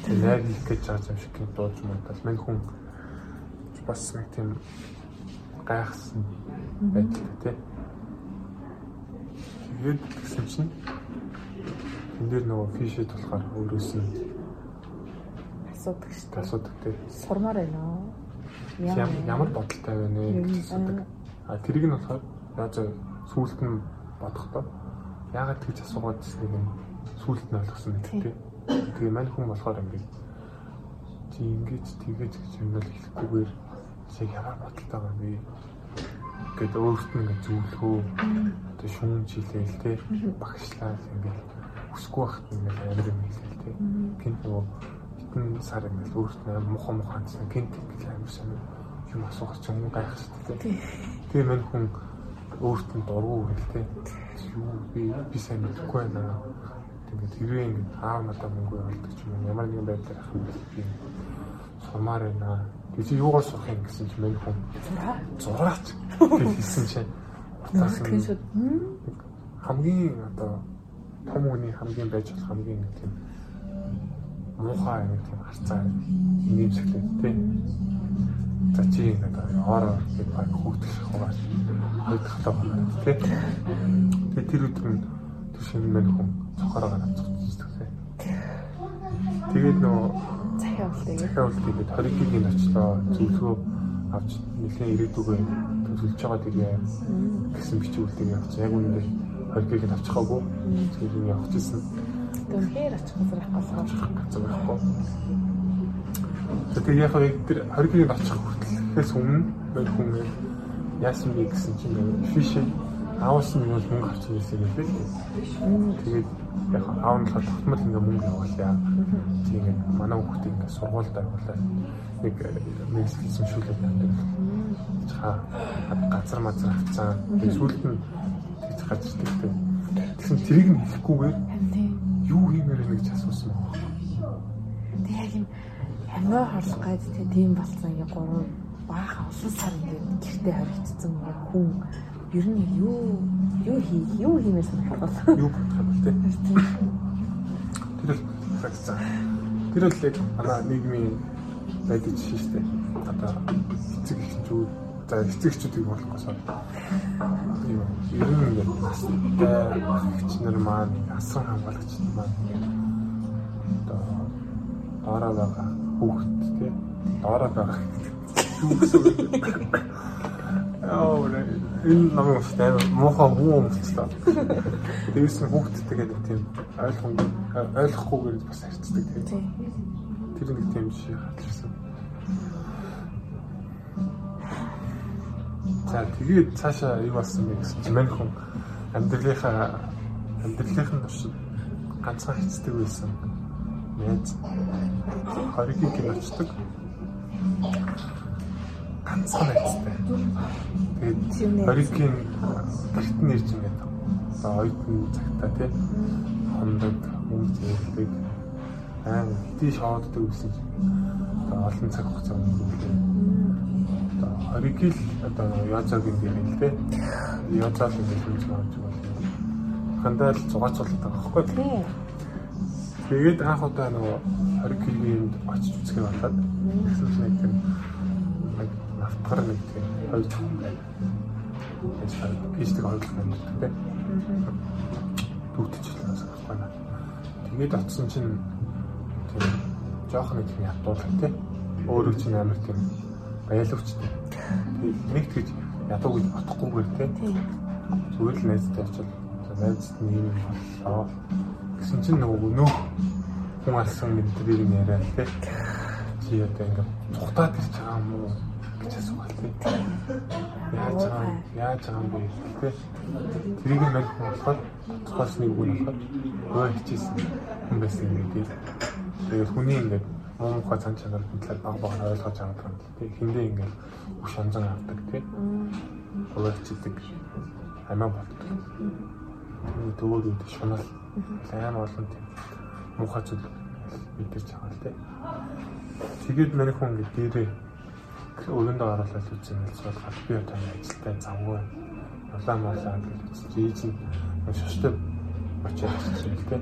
найр хийх гэж байгаа юм шиг дууж муудал мань хүн бас нэг тийм гайхсан байдал тий. Тэгээд гэсэн чинь энэ дэр нөгөө фишэд болохоор өөрөөс нь асуудаг шүү дээ. асуудаг тий. Сурмаар байна уу? Ямар бодолтой байна вэ асуудаг. А тэрийг нь болохоор яаж сүулт нь бодохдоо яагаад тэгж асуугаад ирснийг нь сүулт нь ойлгосон мэт тий. Тэгээ мань хүн болохоор ингээд чи ингэж тэгэж гэж юм бол хэлэхгүйгээр чи ямар бодолтой юм бэ? Гэт өөрт нь ингээд зөвлөхөө одоо шүүн жилээл тий багшлаа ингээд өсөхгүй байхад ингээд амар юм хэлээл тий. Гинт нөгөө хитэн сар ингээд өөрт нь муха мухаансан гинт гэж амар сонир юм асуух ч юм гайхах шүү дээ. Тэгээ мань хүн өөрт нь дургу хэлтэй. Юу би би сайн мэдэхгүй байна. Тэгээд хэрвээ ингэ аав надад мөнгө олдог ч юм ямар нэгэн байдлаар ах юм би сумаар байна. Би чи юугаар сурах юм гэсэн чи мань хүн зураач гэсэн чинь Скриншот. хамгийн одоо том хүний хамгийн байж болох хамгийн нэг тийм муухай нэг тийм харцаа нэмсэгтэй тийм За чи ингээд ороо гэж баг хөөгдөх хойд хатаа байна тий. Тэгээ тэр өдөр нь тэр шинэ мань хүн цохороо гараад цогцсон тий. Тэгээд нөө Захиа болтой. захиа болтой ингээд 20 гийн очлоо зөвлөгөө авч нэлээд ирээдүгөө төлөвлөж байгаа тэргээ гэсэн бичүүлдэг явц. Яг үүндээ 20 гийг авчихаагүй. Тэгээд юм явчихсан. Үнхээр очих газар байхгүй. газар байхгүй. Тэгээ яг тэр 20 гийн очих хүртэл Тэгэхээс өмнө хүн яасан бэ гэсэн чинь фишинг аавс нь бол мөнгө авч ирсэн гэдэг. Тэгээд яг аав нь болохоор тогтмол ингээ мөнгө явуулъя. Тэгээд манай хүүхдээ ингээ сургуульд авуулаад нэг мэдлэг эзэмшүүлээд байдаг. Чаа газар мазар авцсан. Тэгээд сүүлд нь тэгж гарч ирдэг. Тэгсэн тэрийг нь хэлэхгүйгээр юу хиймээр нэг ч асуусан байна. Тэг яг юм амиа хорлох гайд тийм болсон ингээ гурван баахан олон сар ингээ гэртээ хоригдсан хүн ер нь юу юу хий юу хиймээс санагдав. Юу юм бэ? Тэр л цагцаа. Тэр л яг манай нийгмийн байдаг жишээ шүү дээ. Одоо эцэг эхчүүд за эцэг эхчүүдийг болохгүй сар. Юу ер нь эхч нар маань асан хамгаалагч маань одоо доороо байгаа хүүхэд тий доороо байгаа юу гэсэн үг Яа, энэ намайг устай муухай хүн өмчлөө. Дээрс нь хүүхдтэйгээ нэг тийм ойлгох ойлгохгүйгээр бас харьцдаг тийм. Тэр нэг тийм шиг хатчихсан. За тэгээд цаашаа юу болсон бэ гэсэн чинь мань хүн амьдралынхаа амьдралынхын туршид ганцхан хэцдэг байсан. Найз хоригийн киночдаг ганцхан найзтай. Тэгээд Америкийн гэрт нь ирж ингээд одоо оюутан цагтаа тий хондог өмнө зэрлэг аа хэдий шооддаг гэсэн одоо олон цаг хугацаа өнгөрүүлээ. Одоо оригил одоо язагийн гэрэл тий язаал ингээд байгаа юм байна. Хандаа л зугаацуулдаг байхгүй тий. Тэгээд анх удаа нөгөө оригилийн очиж үзэх болоод гэсэн нэг автгар тийм хоёр зам байна. Энд хараад пистик хоёрлох юм гэдэг. Дүүтчихлээс байна. Тэгээд очсон чинь тийм жоохон нэг тийм ядуулах тийм өөрөө чинь амар тийм баялагчтай. Тэгээд нэг тэгж ядуу гэж бодохгүйгээр тийм зүгээр л найзтай очил. Найзт нь юм боллоо. Гэсэн чинь нөгөө нөх хүн алсан мэдрийг яриа тийм чи одоо ингээд цухтаад ирж байгаа юм уу асуух тий. Яаж байгаа яаж байгаа юм бэ. Тэрийг нь мань болохоор цохоос нэг үг нь болохоор өө хичээсэн хүн байсан юм тий. Тэгээд хүний ингээд муу мухай цан чанар талаар баг баг ойлгож байгаа юм тий. Хиндээ ингээд бүх шанзан авдаг тий. Өө хичээдэг амиа болдог. Төвөөр үүд шунал амар олон тий. Мухай зүйл мэдэрч байгаа тий. Тэгээд мань хүн ингээд дээрээ өрөөндөө оруулаад үзсэн хэлс бол би одоо ажилтай завгүй улаан молоо гэж үзсэн. Ийж нь шоштой очиж ирсэн л дээ.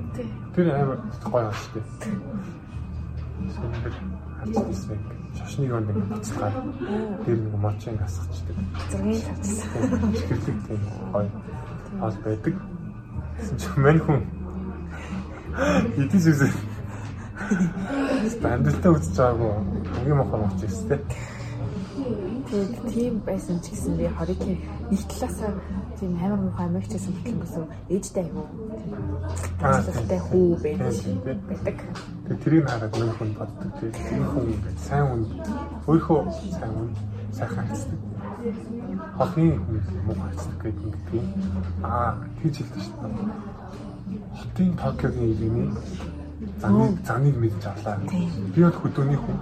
Тэр амар гоё байна шүү дээ. Сэнбэр хацсан шошныг онд ингэ буцалгаад тэр нэг мочинг асгачдаг. Зургийг тавьчихсан. Чихэрлэг тийм гоё бол байдаг. Чи мань хүн идэс үзээ. Стандартаа үзэж байгаагүй. Хамгийн мохор очиж ирсэн тийм. Тэгээд тийм байсан ч гэсэн би хориг нэг талаасаа тийм амар муухай амигч гэсэн хэвлэн гэсэн ээжтэй тийм таалалтай хүү байдаг. Тэгээд тэрийг хараад нэг хүн боддог тийм энэ хүн ингээд сайн хүн өөрөө сайн хүн сайхан хайцдаг. Хохны хүн муу хайцдаг гэдэг юм. Аа тийж хэлдэг шүү дээ. Хотын Токиогийн иргэний заныг заныг мэдж авлаа. Би бол хөдөөний хүн.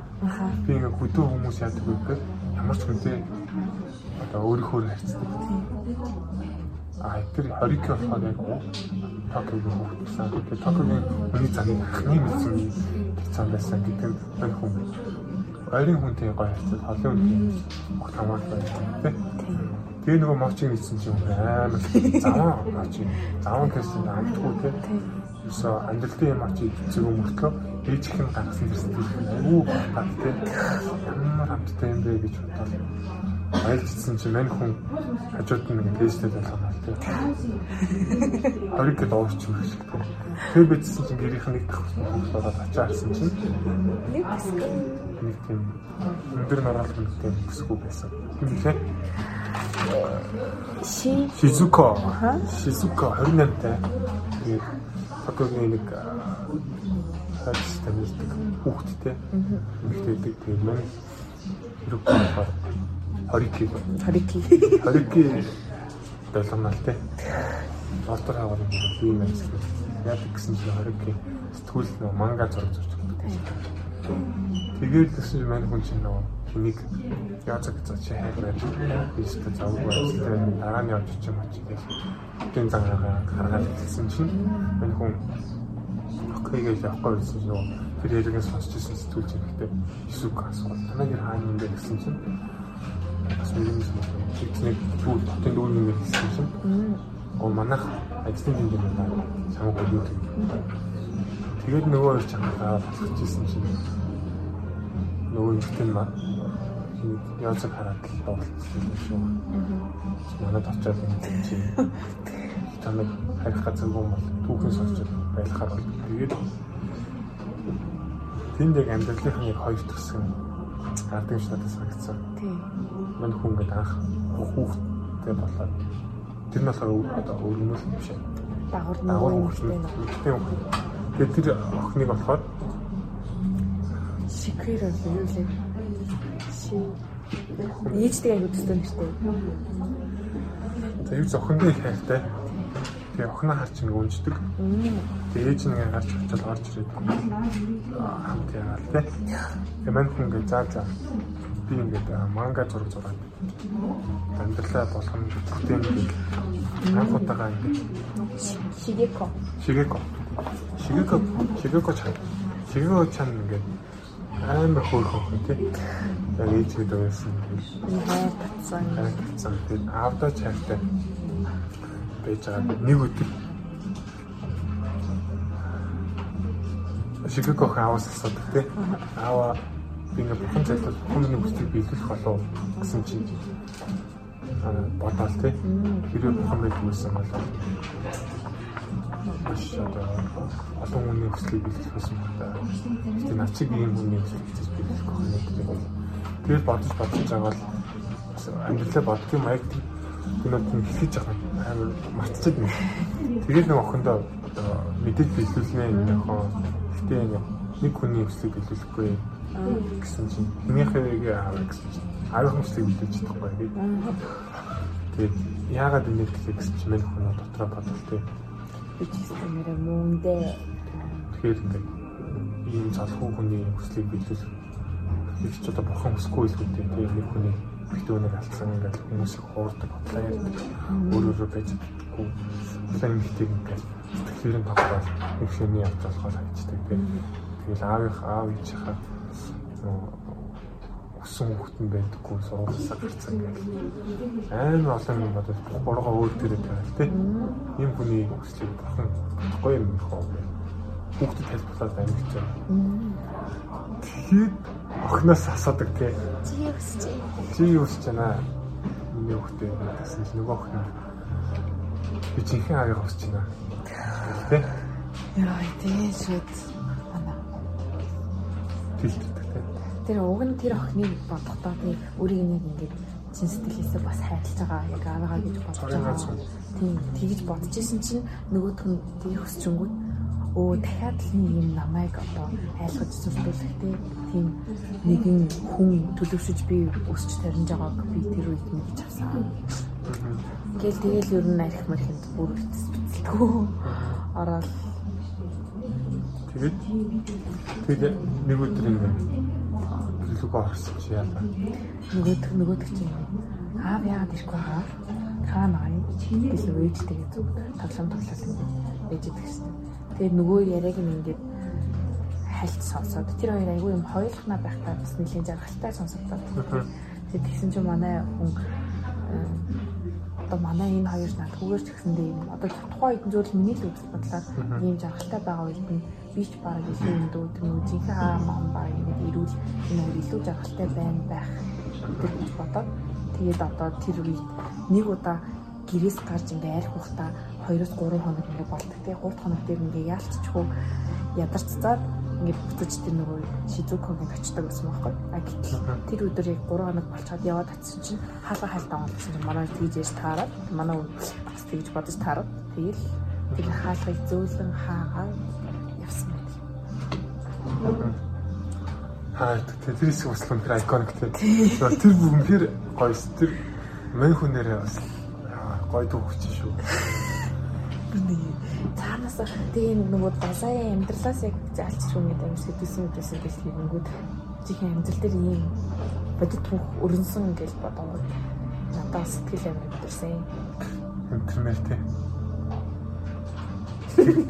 Би ингээ хөдөө хүмүүс яадаг вэ? Ямар ч хүнтэй одоо өөрийнхөө харьцдаг. А тэр хорик болохоор яг Токиогийн хүүхдсэн. Тэгээд Токиогийн хүний цагийг анхны мэдсэн цан байсан гэдэг нь хүн. Ойрын хүнтэй гоё харьцаж холын хүнтэй огт хамаатай байна. Тэгээ нөгөө мочиг мэдсэн чинь амар заван мочиг. Заван гэсэн амтгүй тийм. Юусо амьдралтын юм очиж зүг мөртлөө ээж их нь гаргасан гэсэн тийм айгүй гад ямар хамттай юм бэ гэж бодоод айлчсан чи мань хүн хажууд нь тесттэй болгоно тийм хориг гэд оорч юм шиг тийм тэр бичсэн чинь гэрийнх нэг болоод ачаарсан чинь нэг нэг тийм өндөр норгол гэдэг бүсгүй байсан. Тийм лээ. Шизуко. Шизуко 28 тай. Тэгээд Токиогийн нэг хайрцагтай мэддэг хүүхдтэй. Эмэгтэйдэг тэгээд мань 20 кг. 20 кг. 20 кг долгонол те. Болдор хавар би юм эсвэл яг гэсэн чинь 20 кг сэтгүүл нөө манга зураг зурж байгаа. Тэгээд гэсэн маань хүн чинь нөө нэг яцаг за чи хайр байж биш та завг байж дараа нь явж чим очиж гэх тийм зангаа харгаад хэлсэн чинь энэ хүн окей гэж явахгүй байсан нөө тэр яригаас сонсч ирсэн сэтгүүл чигтэй исүг асуул танаа гэр хаана юм бэ гэсэн чинь бас нэг юм нэг түүх хотын дүүр юм хэлсэн чинь оо манайх ажлын хэмжээ байна. Самгүй юу тэгээд нөгөө хоёр чангаа басгаж ирсэн чинь нөгөө ихтэй маа. Яоцог хараад тоглолцсон юм шүү. Манайд очиад юм чи. Таныг харих газар юм бол түүхэн сонсч байлахаар бол тэгээд тэнд яг амьдралынхаа нэг хоёр хэсэг гардаг шиг надад санагдсан. Тийм. Мань хүн гэдэг анх хүүхдтэй болоод тэр нь болохоор одоо өргөнөл юм шиг. Дагвар нөгөө хүүхдтэй нөө. Тэгээд тэр охиныг болохоор Шикэр юу лээ? Ши Ээжтэй аяг үзсэн нэртэй. За юу зохиндоо их хайртай. Тэгээ охиноо харч нэг өнждөг. Тэгээ ээж нэг гарч очил орж ирээд хамт яагаад те. Тэгээ мань хүн ингээ заа заа би ингээд манга зураг зураад амьдралаа болгоно гэхдээ ингээд анх удаага ингээд Шигэко. Шигэко. Шигэко. Шигэко чан. Шигэко чан ингээд амар хөөрхөн тий. Яг ээжгээд байсан. Хайр татсан. Хайр татсан. Тэгээд аавдаа чагтай байж байгаа нэг өдөр Шигэко хаус асуудаг тий. Аава би ингээ бүхэн зайлшгүй хүмүүний хүслийг биелүүлэх болов гэсэн чинь бодоол тий. Хэрэг бүхэн байлгүйсэн бол олон хүний хүслийг биелүүлэхээс юм да. Гэтэ над чиг ийм хүний хүслийг хийж биелүүлэх гэх юм. Тэгээд бодож бодож байгаа бол амьдралаа бодгийн маяг гинөд нь хэлж байгаа амар мартчихад байна. Тэгээд нэг охиндоо мэдээж биелүүлнэ юм яхаа. Гэтэ нэг хүний хүслийг биелүүлэхгүй гэсэн чинь минийхээ ааваа гэсэн чинь аавын хүслийг биелүүлж чадахгүй. Тэгээд яагаад энэ гэсэн чинь мань хүн дотроо бодлоо бичсэн мөндөө. Тэгэхээр ингээд ийм залхуу хүний хүслийг биелүүл их ч одоо бурхан хүсэхгүй л үгүй тийм нэг хүний битүүнийг алдсан ингээд хүмүүс их хуурдаг бодлоо ярьдаг. Өөрөөрөө байж чадахгүй. Улаан мэтийг ингээд сэтгэлээрэн тоглоод нэг шиний явж болохоор хайчдаг. Тэгэл аавынх аав ээжийнхаа өссөн хүүхдэн байдаггүй сургуулиасаа гарцсан гэх. Амар олон юм бодож буруугаа өөр төрөө тавиал тий. Ийм хүний хүслийг бурхан гоё юм хоо. Хүүхдэд тайлбарлаад амьд байна. Тэгэхэд охноос асуудаг тий. Чи юу хүсэж байна? Чи юу хүсэж байна? Миний хүүхдээ гэсэн чинь нөгөө охин би чихэн агаа хүсэж байна. Тий. Яа, тий шүүд. Ана. Тий тэр уг нь тэр охиныг бодохдоо тий өөрийг нэг ингээд чин сэтгэлээсээ бас хайрлаж байгаа яг аваагаа гэж бодож байгаа. Тийм тэгж бодож исэн чинь нөгөөх нь тэр хөсчөнгүүд өө дахиад л нэг юм намайг одоо айлгаж зүртүүлэхтэй тийм нэгэн хүн төлөвшөж би өсч таринж байгааг би тэр үед мэдэж авсан. Гэл тэгэл ер нь арих мэрхэнд бүр бицэлтгөө ороод тэгээд тэгээд нэг өдөр ингээд төлөвөө орсон чи яа. Нөгөөд нөгөөд чинь аав яагаад ирэхгүй байгаа? Хаана аа гэж ээжтэйгээ зүг тоглоом тоглоод ээж идэгсэн. Тэгээд нөгөө яриаг нь ингээд хальт сонсоод тэр хоёр айгүй юм хоёулахна байхдаа бас нэлийн жаргалтай сонсогдоод. Тэгээд тэгсэн чинь манай хүн одоо манай энэ хоёр над хүүгээр ч гэсэндээ юм. Одоо тухайн хэдэн зүйл миний л үзэл бодлоор ийм жаргалтай байгаа үед нь би ч баг илүү өндөө тэр үзийнхээ хаа мам баг ингэ ирүүл энэ хоёр илүү жаргалтай байна байх гэж бодоод тэгээд одоо тэр үед нэг удаа гэрээс гарч ингээ арх ухта 2-3 хоног ингээ болдог тий 3 хоног дээр ингээ яалцчихгүй ядарцаад ингээд буцаж тэр нөгөө Шизукогийн очдог гэсэн байхгүй. А гэтэл тэр өдөр яг 3 хоног болцоод яваад татсан чинь хаалга хайлтаа олсон чинь манай тэгж яж таараад манай бас тэгж бодож таараад тэгэл тэр хаалгыг зөөлөн хаагаа явсан байх. Аа тэр хэсэг бас үнэхээр iconic тий. Тэр үнэхээр гоё тэр мань хүнээрээ бас гоё дүүгч шүү. Цаанаас тийм нөгөө далайн амьдралаас яг залж ирэх юм амар сэтгэсэн үдээсээ гэж хийнгүүд чихэн амьдрал дээр ийм бодит бүх өрнсөн гэж бодоод надад сэтгэл амар өдөрсөн. Интернет тий.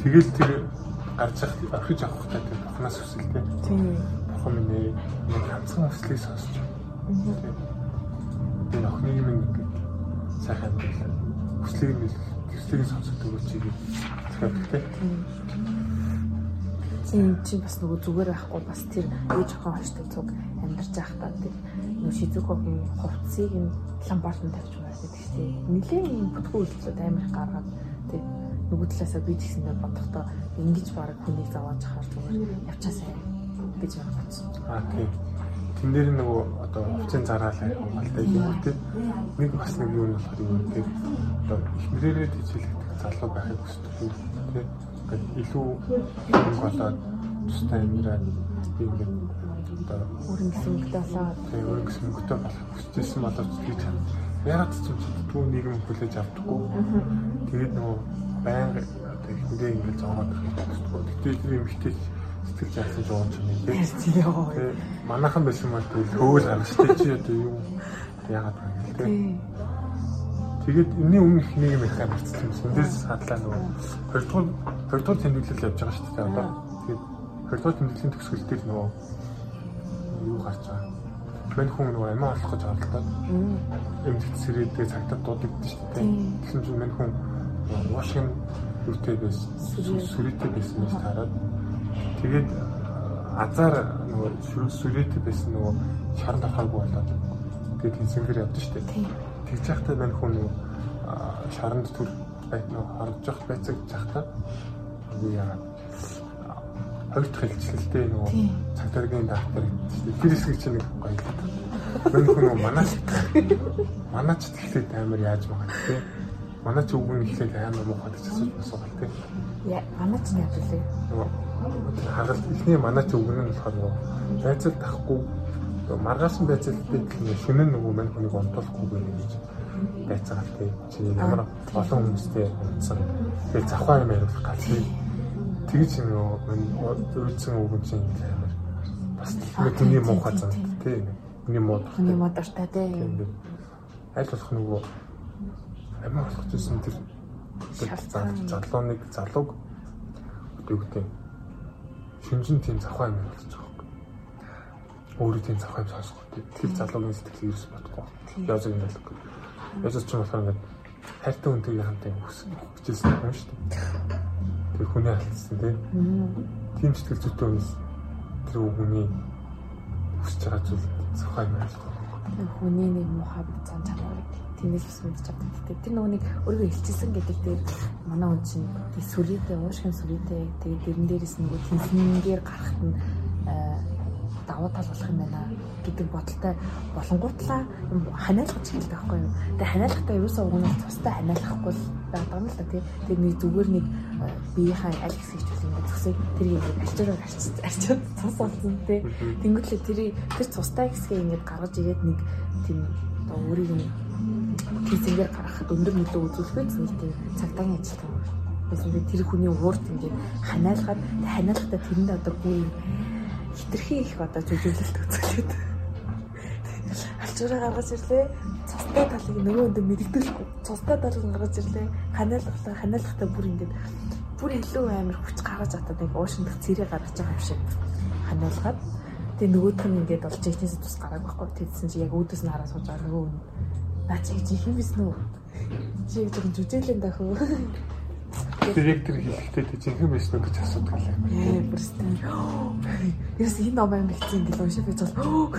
Тэгэл тэр гарч явах орхиж авах хэрэгтэй тэр бухнаас хүсэлтэй. Тийм. Бухан минь нэг ганцхан хүслийг сонсч. Тэр охиныг минь сайхан амьдрал хүслийг нь хүслийг сонсох өгөөч чиг тэгэхээр тийм чи бас нөгөө зүгээр байхгүй бас тэр ээж охин хойштой цуг амьдарч байхдаа тэр нөгөө шизүкогийн хувцсыг нь ламбарт нь тавьж байгаа гэдэг чинь нэлээд юм бүтгүү үйлчлүүд амар гаргаад тэр нөгөө талаасаа би ч гэсэндээ бодохдоо ингэж баг хүнийг завааж хаар зүгээр явчаасаа гэж бодсон. Аа тийм. Тэн дээр нөгөө одоо хувцсын зараалаа хамгаалтай юм тийм. Нэг бас нэг нь болохоор юу гэдэг одоо их мөрөөрөө тижүүлэх залуу байхыг хүсдэг тийм. Ингээд илүү хөнгө болоод тустай амьдраад би ингээд одоо өрн гэсэн мөнгөтэй болоод тийм өрн гэсэн мөнгөтэй болох хүсчихсэн боловч би чам ягаад ч юм түүн нийгэм хүлээж авдаггүй. Тэгээд нөгөө байнга одоо ихэндээ ингээд зоогоод ирэхэд хүсдэг. Гэтэл тэр юм ихтэй сэтгэл жаасан жоон ч юм тийм. Тийм. Манайхан байсан мал тэгэл хөөл гарч тий чи одоо юу яагаад байна тийм. Тэгээд энэний өмнөх нэг юм их амарцсан юм. Эндээс хадлаа нөгөө хоёрдугаар хоёрдугаар тэмдэглэл явж байгаа шүү дээ одоо. Тэгээд хоёрдугаар тэмдэглэлийн төгсгөл дээр нөгөө юу гарч байгаа. Мань хүн нөгөө амиа олох гэж оролдоод эмнэлт сэрээдээ цагтад дуудагдсан шүү дээ. Тэгсэн чинь мань хүн уушгин юутэй байсан сүрээтэй байсан гэж хараад тэгээд азар нөгөө сүрээтэй байсан нөгөө шарнд орохоогүй болоод тэгээд тэнцэнгээр явдсан шүү дээ. Тэгж яхтай мань хүн нөгөө шарнд төр байт нөгөө харж явах байцаг жахтаа юу яагаад хоёр дахь хэлцэлтэй нөгөө цагтаргийн даатар тэр хэсэг чинь нэг гоё. Мань хүн манаач манаач тэгэхээр амар яаж байгаа тийм манай ч үгэн ихлээр амар муухай гэж асууж асуугаал тийм. Яа, манай ч яа вэ? Хагалт ихний манай ч үгэн нь болохоор нөгөө байцал тахгүй маргаасан байцалтай гэх шөнө нөгөө мань хүнийг онтуулахгүй гэж байцаал тийм. Чи ямар олон хүмүүстэй унтсан. Тэгээ завхаа юм ярих гал тийм. Тэгж нөгөө мань өөдсөн үгэн чинь амар бас түүний муухай зам тийм. Хүний мод. Хүний модортой тийм. Аль болох нөгөө амиа болох гэсэн тэр залууныг залууг одоо юу шинжин тийм завхаа юм байгаа юм. Өөрөө тийм завхаа юм сонсох. Тэр залуугийн сэтгэл ерөөс бодохгүй. Язаг юм байлгүй. Язаг ч юм болохоор ингээд хайртай хүнтэйгээ хамтаа хүчээсэн юм шүү дээ. Тэр хүнээ алдсан тийм. Тийм сэтгэл зүйтэй хүнээс тэр хүний хүсэж байгаа зүйл завхаа юм ойлгох. Хүний нэг муухай зан чанарыг тэнээс бас мэдчих чаддаг. Гэтэ тэр нөгөө нэг өөрийгөө илчилсэн гэдэг дээр манай хүн чинь сүрийтэй уушгин сүрийтэй тэгээд дэрэн дээрээс нөгөө тэнхнээр гарахт нь э, давуу тал болох юм байна гэдэг бодолтой болонгуутлаа ханиалгаж хэлдэг байхгүй юу. Тэгээ ханиалгахдаа ерөөсөө угнаас цустай ханиалгахгүй байдаг юм л да тий. Тэгээ нэг зүгээр нэг э, биеийнхаа аль хэсгийг ч үл ингэ зүсээ тэр ингэ арчираа арчиж цус болсон тий. Тэнгүүтлээ тэр тэр цустай хэсгээ ингэ гаргаж игээд нэг тийм одоо өөрийг нь тийзэнгээр гаргахад өндөр нөлөө үзүүлэх байсан л тийм цагдаагийн ажилтан. Эсвэл тэр хүний уурт ингээд ханиалгаад ханиалгахдаа тэрэнд одоо бүр хитрхи их одоо зөвлөлт үзүүлээд алчуураа гаргаж ирлээ. Цустай талыг нөгөө өндө мэрэгдүүлэхгүй. Цустай талыг гаргаж ирлээ. Ханиалгахтаа ханиалгахтаа бүр ингээд бүр илүү амар хүч гаргаж атаад нэг уушиндх цэрэг гаргаж байгаа юм шиг ханиалгаад Тэгээ нөгөөх нь ингээд болж ихнээс тус гараагүй байхгүй. Тэгсэн чи яг үүдээс нь хараа сууж байгаа нөгөө Наа чи гэж их юм бисэн үү? Чи жоохон жүжиглэн дахив. Директор хэлэхдээ жинхэнэ уу гэж асуудаг юм. Ээ, бүрстэн. Яс энэ ном аим бичсэн гэл уншиж байж бол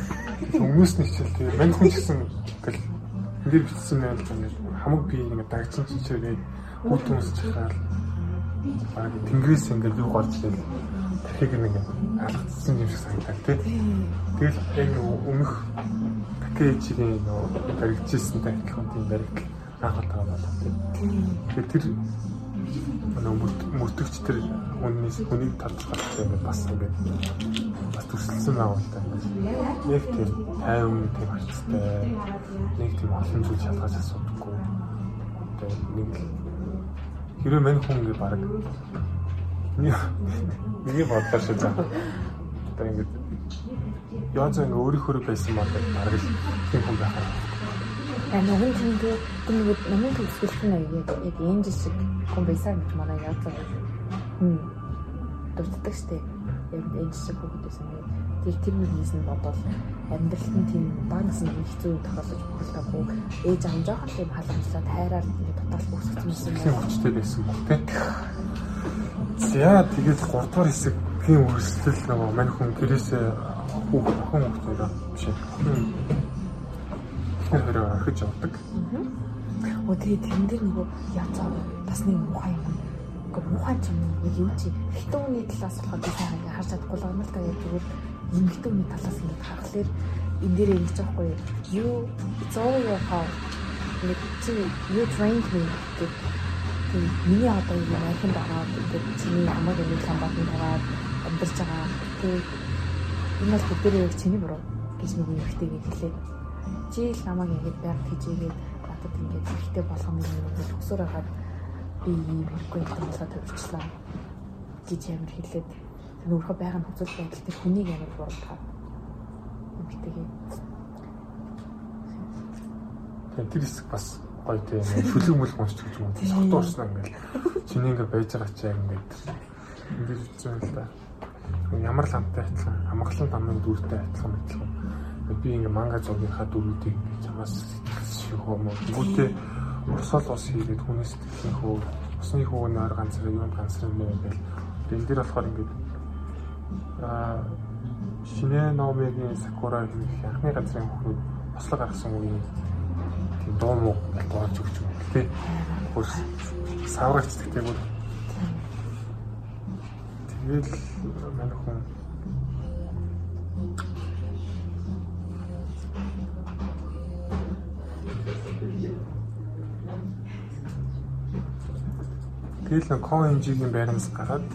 хүмүүс нь хичээл тэгээ мань хүн гэсэн гэл энэ бичсэн байл ингээд хамаг би ингээд дагчин чичээрээ хүүт хүмүүс чахаал. Аа тэнгэрээс ингээд юу гарч ирэл дахиг нэг алгацсан юм шиг санагдав тий. Тэгэл яг өмнөх пакэжийн нөө баригдчихсан тайлхан тийм баригдал анхаалтаа болоо. Тэгэхээр тэр нөгөө мөрдөгч тэр хүний хүнийг талцгаалтай ингээд бас ингээд бас төсөлсөн байгаа юм байна. Яг тийм тайван тийм харцтай нэг тийм олон зүйл шалгаж асуудаггүй. Тэгээд нэг хэрэв мань хүн ингээд баг нэг бодлоо шүү заа. Одоо ингээд яа зэн өөрийнхөө байсан бол баг л тийм хүн байхаа Намын тэнгээ тэнгээ намын төгсгөл нь яг яг энэ жишг хүн байсан гэж манай яаж байгаа. Хм. Дурддаг штеп. Яг энэ жишг бүгдээсэн. Тэр тэр нэгнээс нь бодвол амьдралт нь тийм багс нэг хэцүү тохиолдож болохгүй. Ээж ам жоохон тийм халамжлаад хайраар ингэ дотоос бүсгсэн юм байна. Хүчтэй байсан баг тий. За тэгээд 3 дугаар хэсэг тийм үргэлжлэл нөгөө мань хүн гэрээсээ хүүхэн хүүхдээр биш ихэнх хэрэг орхиж явдаг. Оо тэгээ тэрэн дээр нөгөө яцаа бас нэг мухай юм. Гэхдээ мухай ч юм яг юу чи хитүүний талаас болохоор би сайн ингээ харж чадахгүй л юм л та яг зүгээр эмгтүүний талаас ингээ харахаар энэ дээр ингэж байхгүй юу it's all your fault. Нэг чи you trained me. гэдэг миний одоо юм айханд ороод гэдэг чиний хамаг нэг ламбат нь байгаа амьдарч байгаа. Тийм энэ бол бүгдээ яг чиний буруу гэж нэг юм ихтэйг хэлээ чи л намайг ингэж байг хийжээгээд надад ингэж ихтэй болгоно юм гэж өсөр хагаад би юм хэрэггүй болоод төвчлээ гэж ямар хэлээд. Нөрхө байгаа нь хөцөл байдал тэр хүнийг ямар буруутгаа юм битгээ тэр тэр хэсэг бас гоё тийм шүлэг мөл гонч гэж юм. Согтуу урснаа ингээл. Чиний ингээ байж байгаа яг ингээд. Ингэж үзсэн л да. Ямар л амтай адилхан, амгалан тамын дүүртэй адилхан адилхан би ингээ манга зургийнхаа дөрүүдийг чамаас шихөө мөн бүгдээ урсгал ус хийгээд хүнээс сэтгэлийн хөө усны хөө нойр ганцраа юм ганцраа нэ гэл энэ дэр болохоор ингээ а шинэ номигийн сакура гэх анхны газрын хүмүүс бослог гаргасан үеийн тийм дуу муу гоож өгч юм тий. Хөөс саврагч гэдэг юм тэгэл манай хүн Тэгэл нэг ко хэмжээгийн байрамс гараад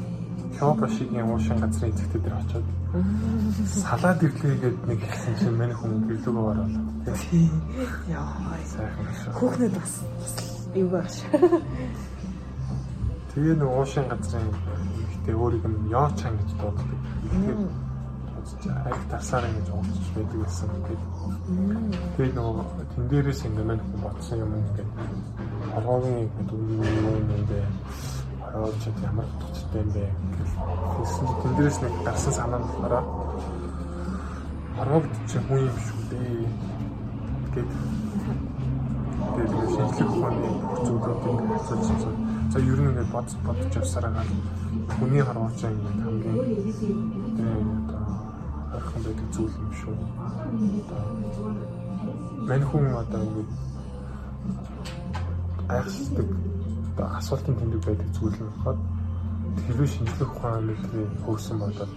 Хёбашигийн уушин газрын эзэгтэй дээр очиод салаад ирлээгээд нэг хэлсэн чинь миний хүн гэлүүгөө ороод. Яа. Хүүхнүүд бас юу багш. Тэгээ нэг уушин газрын ихтэй өөрийг нь Йоочан гэж дууддаг. Айг тасаар ингэж уулзч байдаг гэсэн. Тэгээд нөгөө тэн дээрээс ингэ мань хүн бодсон юм ингээд хорвоогийн дүрмэн юм бэ ороод ч ямар утгатай юм бэ гэсэн тэн дээрээс нэг гарсан санаа нь болохоор хорвоог чи хүн юм шүү дээ гэд. Тэгээд шинжлэх ухааны зүйлүүдийг асууж асууж за ер нь ингээд бодож бодож явсараа хүний хорвооч ингээд хамгийн одоо харах байдаг зүйл юм шүү. Мань хүн одоо ингээд айхсдаг одоо асуултын тэмдэг байдаг зүйл нь болохоор хэлбэр шинжлэх ухааны мэдрийн хөгсөн бодол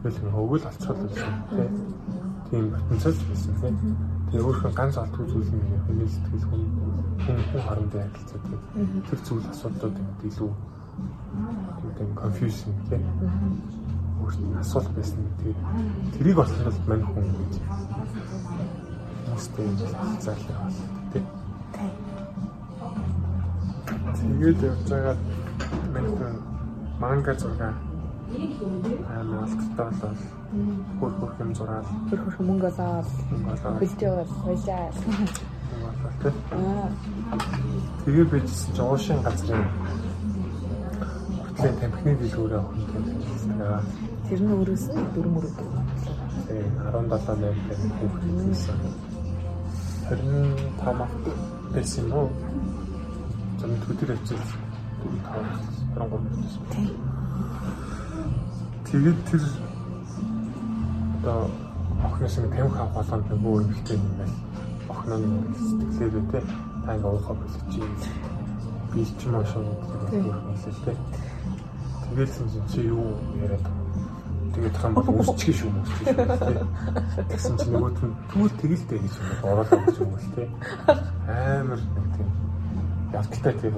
хэл хөвгөл алцгал байсан тийм потенциал байсан тийм тэгээ өөрхөн ганц алдгүй зүйл нь хүний сэтгэл хүн хүн хүн хоорондын харилцаа тэр зүйл асуудлууд илүү. Тийм confusion тийм өөртөө асуулт байсан гэдэг тэрийг олоход мань хүн гэж хүмүүстэй байна тийм Тэгээд явж байгаа менежер манга зураг амар алдтаа бол хөр хөр юм зураад хөр хөр мөнгө олоод видео баяжаа. Тэгээд bijсэн чинь уушин газрын уртлын тамхины дэлгүүрээ гэсэн. Тэр нь өөрөөс дөрөв мөрөд. Тийм 17 8 дээр хүүхэд хийсэн. 25 байсан юм уу? Зам төдөр ажил 4 5 23 байсан. Тэгээд тэр одоо охноос нь тамхи авах болгонд нөгөө эмэгтэй юм байна. Охноо нь сэтгэлээрээ те та ингээ уухаа болчих би ч юм ашиг хэлээ те. Тэгээд чи юу яриад тэгээд хам үсчих шүү шүү те. Тэгсэн чи нөгөөт нь түүл тэгэлтэй гэж юм оруулаад гэж юм бол те. Амар нэг тийм ялталтай тийм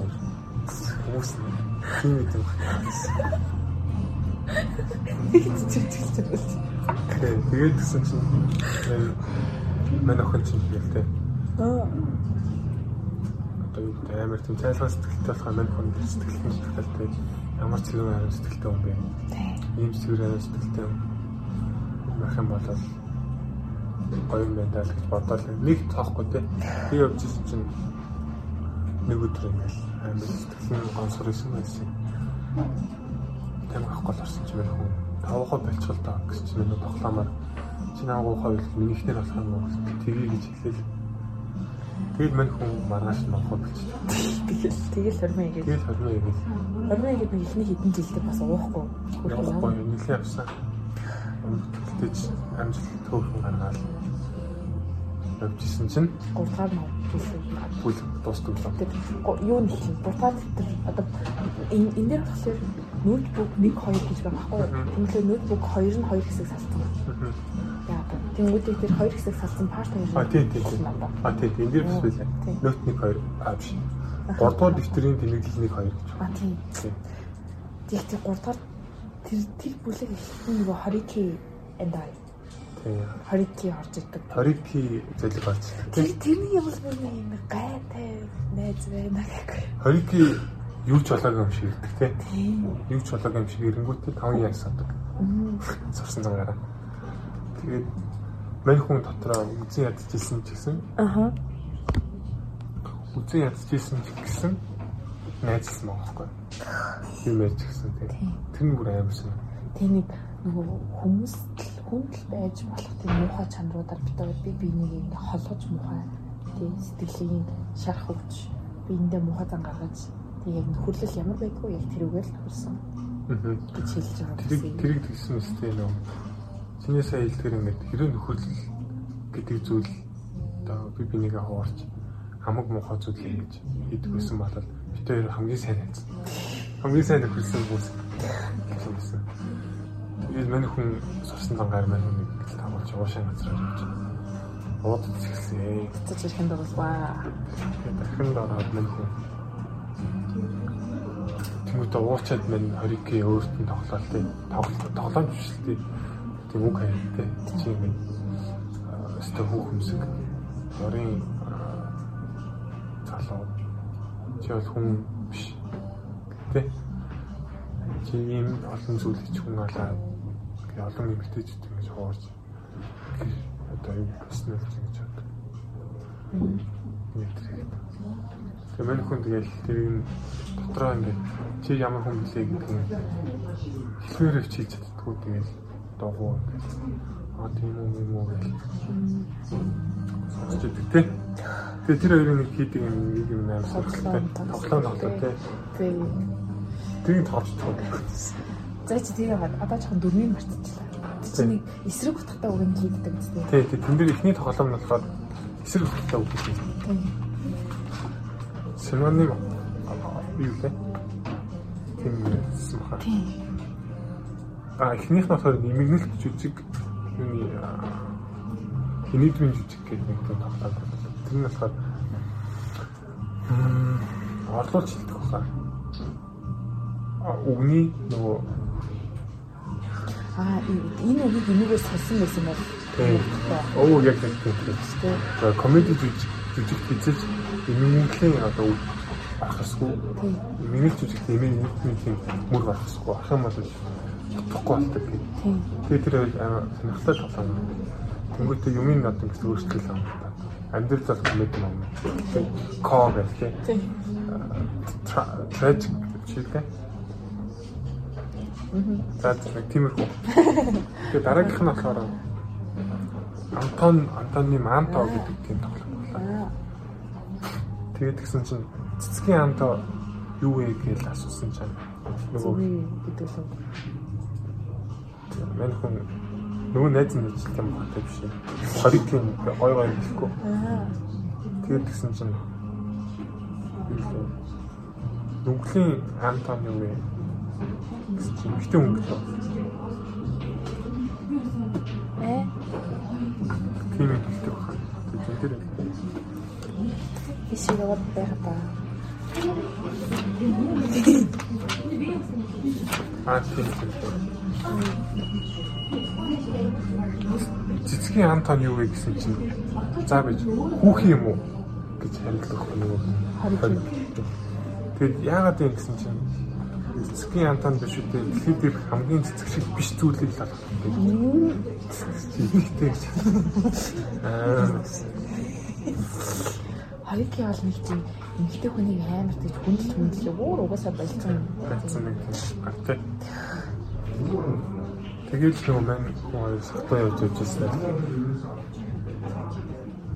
Хүмүүс тийм юм байна. Чичгэлж байна. Тэгээд гэсэн чинь мань охин чинь хэлтэй. Аа. Гэдэг амар тийм цайлган сэтгэлтэй болохоор мань охин сэтгэлтэй сэтгэлтэй ямар ч юм амар сэтгэлтэй юм бэ. Ийм зүгээр амар сэтгэлтэй юм. Мах юм болол гоё юм байна гэж бодоод нэг тоохгүй те. Би явж ирсэн чинь нэг өдөр ингээл амар сэтгэлийн гонсгор исэн байсан. Тэм авахгүй орсон чинь хүн тавхаа болчихвол таа гэж чинь нэг тоглоомоор чи наагуу хоёул минийхнэр болох юм уу тгий гэж хэлээл. Тэгэл мань хүн маргааш нь авахгүй болчихсон. Тэгэл тэгэл хормоо игээд. Тэгэл хормоо игээд. Хормоо игээд нэг ихний хэдэн жилдээ бас уухгүй. Уухгүй нэлээ авсан. Тэгтэж амжилт төөхөн гаргаад явжсэн чинь 3-аар нав гэсэн бүл дуустал. Юу нь чинь 3-аар тэтэр одоо энэ энэ дээр болохоор ноутбук 1 2 гэж байгаа байхгүй юу? Тэгмээ ноутбук 2 нь 2 хэсэг салсан. Яа. Тэнгүүдийг тэр 2 хэсэг салсан part 2. А тий тий. А тий тий. Энд дээр бас байлаа. Ноут 1 2 аа биш. 3 дугаар дэвтрийн тэмдэглэл 1 2 гэж. А тий. Тэгтээ 3 дугаар тэр тэр бүлэг эхлэн нөгөө 20k and I 20 кий орж ирдэг. 20 кий зэлэг орж ирдэг. Тэр тэрний явал бүр нэг юм гайтай найз байна гэхгүй. 20 кий юу ч болоогүй юм шиг ирдэг те. Юу ч болоогүй юм шиг ирэнгүүтээ 5 яг садаг. Сурсан цагаараа. Тэгээд мань хүн дотроо үзэн ядчихсэн ч гэсэн. Аха. Үзэн ядчихсэн ч гэсэн найзсан байхгүй. Юм яж гэсэн тэгээд тэр нүр аимсан. Тэнийг нөгөө хүмүүст л хүнд л байж болох тийм муухай чанаруудаар битээ би бинийг ингэ холгож муухай тийм сэтгэлийн шарах өгч биендээ муухай зан гаргаж тийм яг нөхөрлөл ямар байдгүй яг тэрүүгээр л. Аа. гэж хэлж байгаа тэрийг тэрийг тэгсэн мэт нөө чиний сая хэлдгэр ингээд хэрэв нөхөрлөл гэдэг зүйл одоо би бинийгээ хуурч хамаг муухай зүйл ингэж хийдэг байсан бол хоёр хамгийн сайн найз. Хамгийн сайн нөхөрлсөн бүс гэсэн байсан. Тэгээд манай хүн сурсан зангаар маань нэг гэл тавуулж уушаа газраар явж уудад згсэн. цэцэж ирэхэд болваа. Дахин дараад манай хүн Тэмүүтэ уучаад мань хорики өөрт нь тоглоал тий. Тоглолт тоглоомж биш л тий. Тийм үг хайр тий. Чи юм өстө хүүхэмсэг. Орын залуу. Чи бол хүн биш. Тий. Ийм олон зүйл хийж хүн алаа. Олон эмгтээчд ингэж хуурж. Одоо юу басна гэж ингэж бод. Нэг зэрэг. Тэгээ мань хүн тэгэл тэрийг дотроо ингээд чи ямар хүн блэ гэдэг нь хэлмээр авчиж чаддгүй тэгэл дуугүй а тийм үү юм уу гэх сонсч идэг те тэгээ тэр хоёрын нэг хийдэг юм нэг юм амар сонирхолтой тоглоом тоглоо те Тэг. Тэрийг тоолж чаддаг За чи тэгээ бат одоо жоохон дөрмийн марцчихлаа. Чи нэг эсрэг утгатай үг юм хийдэг үстэй. тий тий тэн дээр ихний тоглоом нь болохоор эсрэг утгатай үг хийх Тийм. синоним юу те тийм баха Тийм. А эхнийх нь болохоор нэмэгнэлт жүжиг юуны инидмийн жүжиг гэдэг нэг тийм тоглоод байна. Тэр нь болохоор орлуулж хэлдэг баха. Үгний нөгөө Аа энэ үгийг энүүгээс салсан байсан бол оо яг яг тийм. За комеди жүжиг хийчих нэмэгнэлийн одоо үг ахсгүй. Тийм. Нэмэгнэлт жүжиг нэмэгнэлийн тийм мөр гарахгүй. Ах юм бол утгахгүй болдог гэх. Тэгээ тэр сонирхолтой тоглоом. Тэнгүүтээ юмын над ингэж өөрчлөл юм. Амьдрал зал комеди юм. Ко гэх тийм. Tragic чиглээ. За тийм тиймэрхүү. Тэгээ дараагийнх нь болохоор Антон Антоны Манто гэдэг тийм тоглоом байна. Аа. Тэгээд тэгсэн чинь цэцгийн Анто юу вэ гэж асуусан чинь нөгөө гэдэг л. мань хүн нөгөө найз нь хэлж юм байна биш үү? Хорикийн гой гой гэхгүй. Тэгээд тэгсэн чинь нүглийн Антон юу вэ? Хүн гэлээ. Э Тийм ихтэй байна. Тэгээд тэр би шиг яваад байх ба. Аа тийм тийм. Цэцгийн ам тань юу вэ гэсэн чинь за бич хүүхэн юм уу гэж хариулах нөгөө Тэгэд яагаад юм гэсэн чинь цэцгийн ам тань биш үү дэлхийд дэх хамгийн цэцэг шиг биш зүйлийг л олох юм. Ихтэй. Аа Харики бол нэг тийм эмгтэй хүнийг амар тийж хүндэл хүндэл өөр угаасаа болцсон юм. Бацсан нэг гартай. Тэгээд л маань хүн сахтай явж байжсэн.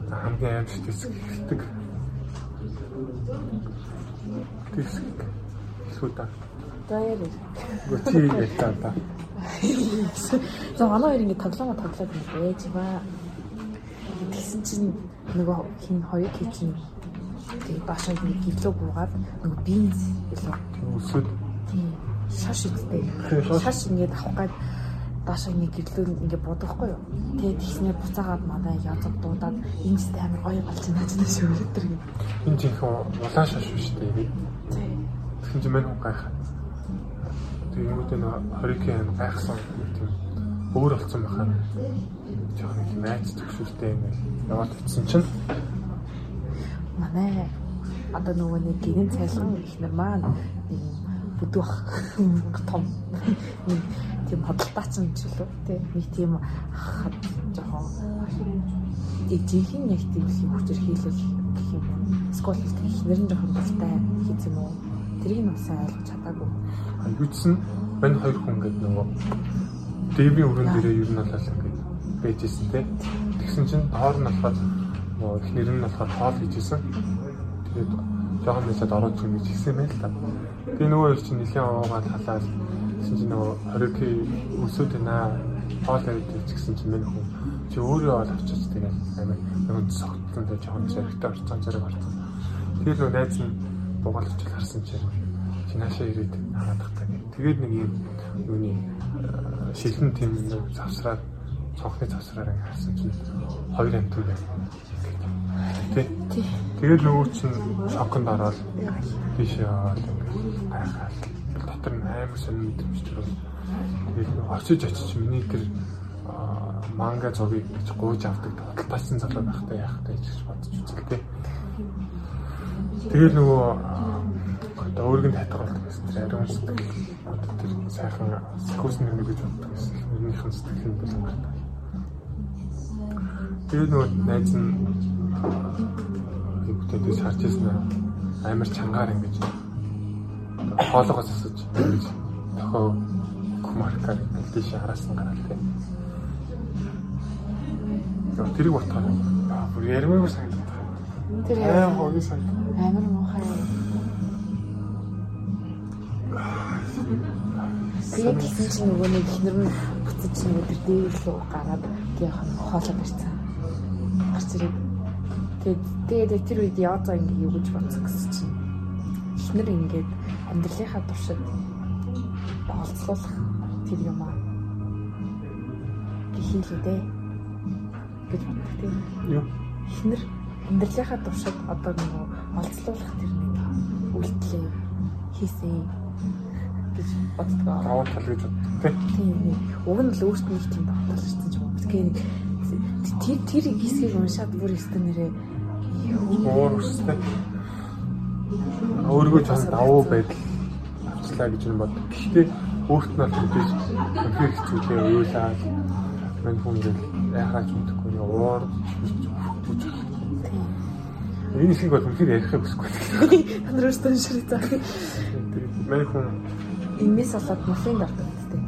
Хамгийн аимшигт хэсэг хэлдэг. Тэсэг. Суда. Заяа. Гүти гэдэг та. За манай хоёр ингэ тоглоомоо тоглоод байж ба. Тэгсэн чинь нөгөө хин хоёр хийчин тэгээ башаа ингэ гэлөө буугаад нөгөө бинз билүү. Үсэд Тийм. Шаш үстэй. шаш. Ингэ авах гээд башаа ингэ гэлөө ингэ бодохгүй юу. Тэгээ тэгснээр буцаагаад манай язг дуудаад энэ ч амар гоё болж байна гэж шүү өдөр ингэ. энэ жинхэнэ улаан шаш биш үү? Тийм. Тэгсэн чинь мань хүн гайхаа. Тэгээ юм дээр нөгөө хорикийн гайхсан тийм өөр болсон байхаа. Жохон их найз төгшөлтэй юм яваад утсан чинь. Манай одоо нөгөө нэг гинэн цайлган ихнэр маань нэг бүдүүх том тийм хөдөлтаацсан ч үлээ тий нэг тийм хад жоохон жинхэнэ яг тийм хүчээр хийлэл гэх юм. Скол ихнэр нь жоохон дуртай хийсэн үү тэрийг нь усаа ойлгож чадаагүй юудсан мань хоёр хүн гэдэг нөгөө дэвийн өрөн дээрээ ер нь болол ингээд байжсэн те. Тэгсэн чинь доор нь болохоор нөгөө их нэр нь болохоор тоол хийжсэн. Тэгээд жоохон нэсэд ороод чинь гэж хэлсэн юм л та. Тэгээ нөгөө их чинь нэлийн уугаад халаад тэгсэн чинь нөгөө хорики өсөд байна. Тоол авчих гэсэн чинь мань хүн чи өөрөө бол авчиж тэгээд амин нөгөө согтсон дэ жоохон зэрэгтэй орцсон зэрэг орцсон. Тэгээд нөгөө найз нь дугаалж харсан чинь чи наашаа ирээд хараад тахтаа. Тэгээд нэг юм юуны э, шилэн тийм нэг завсраад цонхны завсраар ингэ харсан чинь хоёр амтур байна. Тэ. Тэгээд нөгөө чинь шоконд ороод тийш яваад гайхаад дотор нь амар сонир мэдрэмж төрөв. Тэгээд очиж очиж миний тэр а, манга зургийг гэж гууж авдаг талтайсан залуу байхтай яахтай гэж бодож үзэлтэй. Тэгээд нөгөө одоо өөргөнд хатгаалдаг гэсэн тэр ариун сэтгэл одоо тэр сайхан сахиус нэр гэж боддог гэсэн. Сэтгэл нь болон гардаг. Тэгээд нөгөө найз нь хүүхдүүдээс харж ирсэн амар чангаар ингэж хоолоогоос асууж ингэж тохоо кумаркаар тийш хараасан гараад тийм. Яг тэрийг ботхоо. Бүр ярмаагүй санагдав. тэр Аа хогийн санагдав. амар муухай Тэгээд тэгсэн чинь нөгөө нэг ихнэр нь буцаж чинь өдөр дээр рүү гараад яах нь хоолоо барьцсан. Гарч ирээд тэгээд тэгээд тэр үед яазаа ингэ юу гэж бодсон гэсэн чинь ихнэр ингээд амьдралынхаа туршид болцлуулах тэр юм аа. Гихийлүүдээ гэж боддог тийм. Юу? Ихнэр амьдралынхаа туршид одоо нөгөө олцлуулах тэр нэг үйлдэлээ хийсэн гэж боддог. Даваа тал гэж боддог тийм. Нэг уг нь л өөртөө нэг тийм багтаал шигтэн юм. Тэгэхээр тэр тэр хэсгийг уншаад бүр өстө нэрээ Уур өстэй. Өөргөө ч давуу байдал авчлаа гэж юм бод. Гэхдээ өөрт нь бол мэдээж үнхээр хэцүүлээ уйлаад мань хүн гэл яхаач мэдэхгүй нэг уур хүч. Энэ шиг бол үнхээр ярихыг хүсэхгүй. тэр өөртөө ширээ Мань хүн Имээс болоод мөлийн гэдэг. тийм.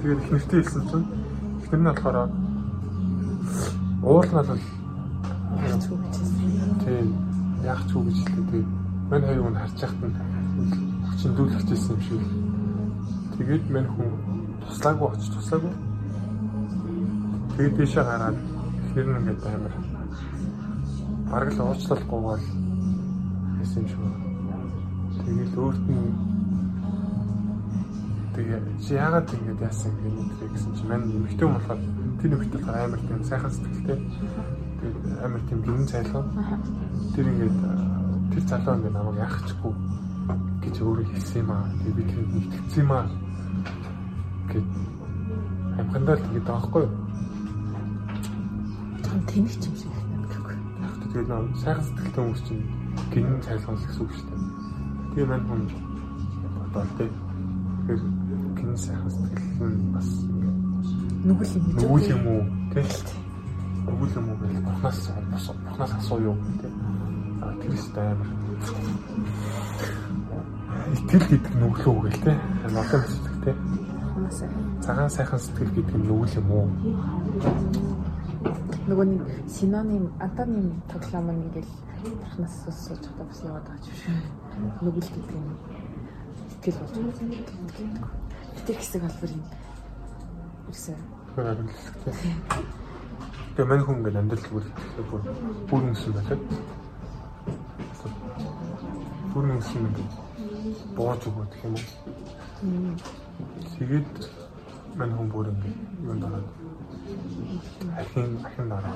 Тэгээд их нэртэй хэлсэн чинь ихнэр нь болохоор уул нь бол Хэцүү бичсэн. тийм яах үү гэж хэлээ. Тэгээд мань хоёр хүн харж яхад нь хүчндүүлэх гэсэн юм шиг. Тэгээд мань хүн туслаагүй очиж туслаагүй. Тэгээд тийшээ гараад ихнэр нь ингээд амар бараг л уучлалахгүй бол гэсэн юм шиг. Тэгээд өөрт нь тэгээ чи яагаад ингэж яасан гэх юм бэ гэсэн чи мань эмхтэй болохоор тэр эмхтэй болохоор амар тийм сайхан сэтгэлтэй тэгээд амар тийм гинэн цайлгаа тэр ингээд тэр залуу ингээд намайг яахчихгүй гэж өөрөө хэлсэн юм аа. Тэгээ би тэнд итгэсэн юм аа. гэд амхандаа л тэгээд байгаа хгүй юу? Том тэнэг юм шиг байна тэгээд нэг сайхан сэтгэлтэй хүмүүс чинь гинэн цайлган л гэсэн үг шүү дээ. Тэгээ мань хүн тий. Тэгэхээр гинэн сайхан сэтгэл нь бас Нүгэл юм нүгэл юм уу тий. Нүгэл юм уу гэж бахнаас бахнаас асуу юу тий. А тэрс амар итгэл гэдэг нүглөө гэл тий. Нодлон сэтгэл тий. Цагаан сайхан сэтгэл гэдэг нь нүгэл юм уу? Нөгөө нэг синоним антоним тоглоом нь ингээл тархнаас сууж чадаа бас яваад байгаа ч биш. Нүгэл гэдэг нь итгэл болж байгаа. Тэр хэсэг албарын ерөөсөө Тэр харин л хэсэгтэй. Тэгээ мань хүн ингээд амьдрал бүр бүр бүр юмсан байна. Бүр юмсан ингээд боож өгөх гэх юм уу? Тэгээд мань хүн бүр ингээд юу дараад ахин ахин дараа.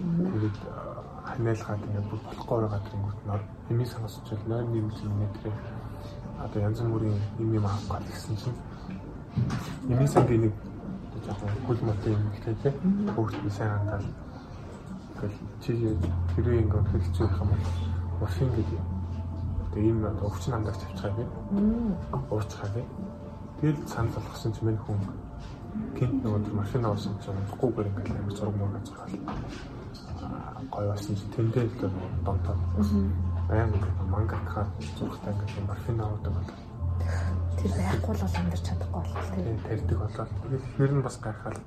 Тэгээд ханиалгаад ингээд бүр болохгүй байгаа гэнгүүт хэмээ сонсч л нойр нэмж нэтрээ одоо янз бүрийн юм юм авах гал гэсэн чинь Эми сангийн нэг жоохон хөл мот юм ихтэй тий. Өөрт нь сайн хандаал. Тэгэл чи хэрвээ ингээд хэлцүү юм бол машин гэдэг юм. Тэгээ ийм одоо өвчин хамдагч авчихаа би. Уурчихаа би. Тэгэл санал болгосон чи минь хүн гинт нөгөө машин авсан чинь гуйгээр ингээд амар зураг мөр газархал. Гой басан чи. Тэндээ л донтоо. Баян мангатахаар зургтай ингээд машин авдаг болоо тэр байхгүй л амьдарч чадахгүй болов тийм тарьдаг болоод тэгэл хэр нь бас гайхаад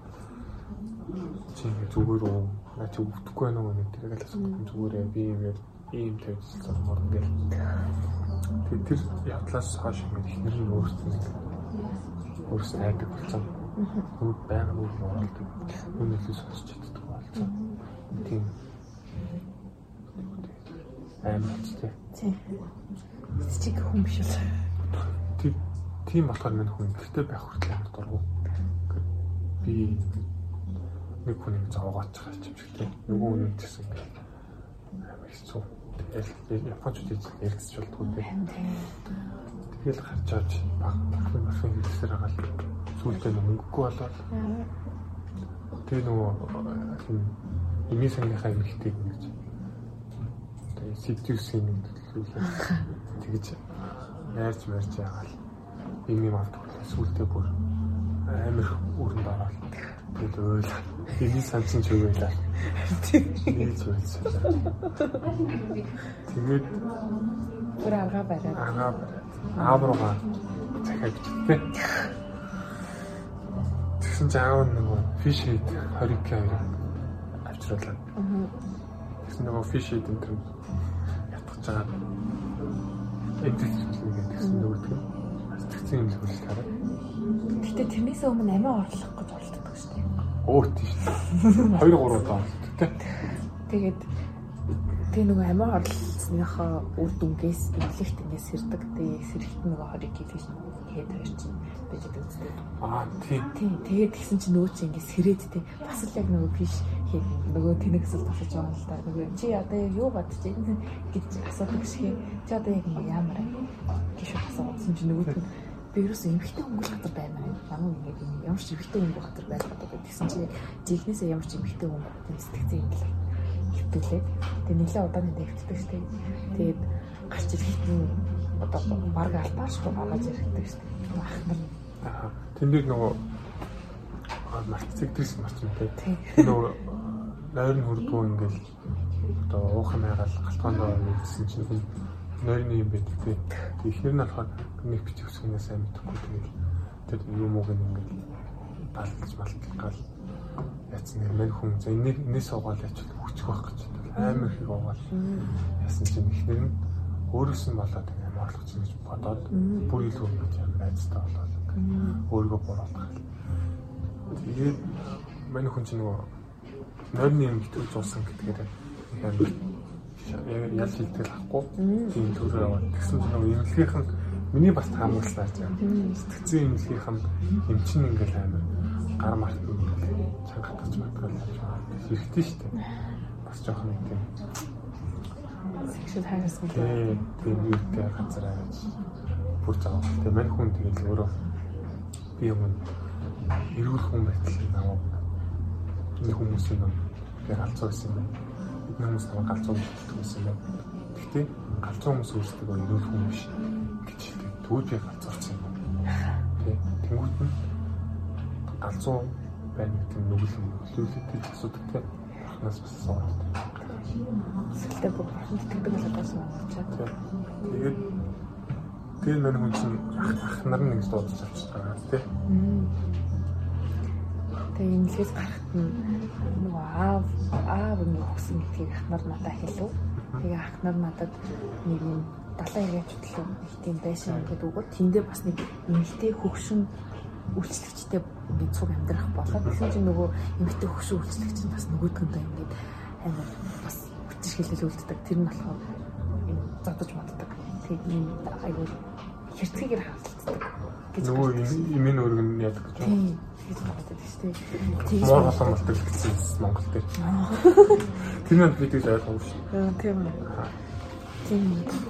чи ингээ зүгээр үү наа чи өвдөхгүй байна уу нэг тэрэг л асуух зүгээрээ би юм яа ийм тавьсан морн гэл. Тэр тэр явдлаас хойш ингээ ихнэр нь өөрсдөө өөрсдөө айдаг болсон. Нүд байга нүд оролдог үнэлээс сонсч чаддаг болсон тийм амар ч тийм чиг хүм биш үү тийм тийм болохоор минь хүн гэртээ байх хүртэл амар дургу. Би нэг хүнийг зовоогооч байгаа юм шиг тийм. Нөгөө хүн гэсэн амар хэцүү. Тэгэл японочд яригдчих болтгүй тийм. Тэгэл гарч аж баг багын машин хэлсээр хагаал сүултээ мөнгөгүй болоод тэгээ нөгөө тийм эми сангийнхаа эмэгтэйг ингэж тэгээ сэтгүүсийн нэг төлөвлөлөө. Тэгэж ярьж марж яагаал юм юм авдаг сүултээ бүр амар өрөнд ороод тэгэл ойл эний санцсан ч үгэлээ тийж үйлсэн тэгээд бүр арга бариад. арга аав руугаа захиад тээ тэгсэн чинь аав нөгөө фиш хэд 20 к авчруулаад тэгсэн нөгөө фиш хэд энэ төр ятгах жагаад эдгэж гэсэн нөгөөдгөө сэтгцэн юм л хараа. Гэтэ тэрнээс өмнө амиа орлох гэж оролддог шүү дээ. Өөр тийш. 2 3 удаа оролддог тий. Тэгээд тэг нөгөө амиа орлосныхоо үр дүнгээс эвлэгт ингээс сэрдэг. Тэгээ сэрэгт нөгөө хориг хийлгэж хэд хоёр чинь байж байгаа үстэй. Аа тий. Тий. Тэгээд тэгсэн чинь нөгөө чинь ингээс сэрээд тий. Бас л яг нөгөө биш хий нөгөө тэнэгсэл тусаж байгаа л да. Нөгөө чи одоо юу бодож байна гэж асуудаг шиг. Чи одоо яг ямар гэж асуусан чинь нөгөө би ерөөсөө эмхтэй өнгөх хатар байна. Ямар ингээд ямар ч эмхтэй өнгөх хатар байх гэдэг. Тэгсэн чи жигнэсээ ямар ч эмхтэй өнгөх тийм сэтгцэн юм л хөвтөлээ. Тэгээ нэлээ удааны дэвтдэг штеп. Тэгээд гарч ирэхэд нь одоо баг алтаашгүй гараад ирэхдэг штеп. Ахмар. Аа. Тэндээ нөгөө марцэг дэс марцсан тий. Нөгөө нойрны хурдгүй ингээл одоо уухан байгаал галтгоондоо нэгсэн чинь хүн нойрны юм байдаг тий. Эхнэр нь болохоор нэг бичих үсгнээс сайн мэдэхгүй тэгэл. Тэр юм ууг ингээл балж малтал гал яцсан нэр мань хүн за энийг энэс угаал ячвал хүчих байх гэж амар их угаал яасан чинь эхнэр нь өөрөөс нь болоод амар орлогч гэж бодоод бүр илүү ингэж амар айцтай болоод өөрийгөө буруутгах. Тэгээд мань хүн чинь нөгөө нойрны юм битүүж уусан гэдгээр амар ял шилтгэл авахгүй тийм төрөө яваад тэгсэн чинь нөгөө эмнэлгийнх нь миний бас таамаглалаа тийм сэтгцэн эмнэлгийнх нь эмчин ингээл амар гар март чангатгач матгаал хийж хэрэгтэй шүү дээ. Бас жоохон тийм Сексуал харасмал. тий тийм юутэй газараа гэж бүр заавал. Тий мань хүн тэгэл өөрөө би юм эрүүл хүн байтал намайг энэ хүмүүсийн юм би галзуу гэсэн юм. Бид хүмүүс намайг галзуу гэсэн юм. Гэхдээ галзуу хүмүүс өөрсдөө эрүүл хүн биш гэж хэлдэг. Би галзуурсан юм. Тий тэнгуут нь галзуу байна гэдэг нь нүгэл нөлөөлөлтөд асуудаг тий. Нас бас суугаад. Сэтгэлдээ бүр бурхан итгэдэг л удаасан болчиход. Тэгээд тэр мань хүн чинь ах нар ингэж дуудаж авчихсан байгаа тий. Тэгээ инглээс гарахт нь нөгөө аав аав нь өгсөн гэдгийг ах нар надад хэлв. Тэгээ ах нар надад нэг юм далайн ирээч төлөө их тийм байшин гэдэг өгөөд тэндээ бас нэг эмэгтэй хөгшин үйлчлэгчтэй ингээд цуг амьдрах болоод тэгсэн чинь нөгөө эмэгтэй хөгшин үйлчлэгч нь бас нөгөөдгөндөө ингээд амар бас хүчирхэлэл үлддэг. Тэр нь болохоор зодож моддаг. Тэгээ юм айгүй хэрцгийгээр хавталцдаг гэж Нөгөө имийн өргөн яадаг гэж байна. Тийм. Боддог шүү дээ. Тэгж холон болдог гэсэн Монгол дээр. Тэр нь бид л ойлгох шүү. Тийм үү. Тийм.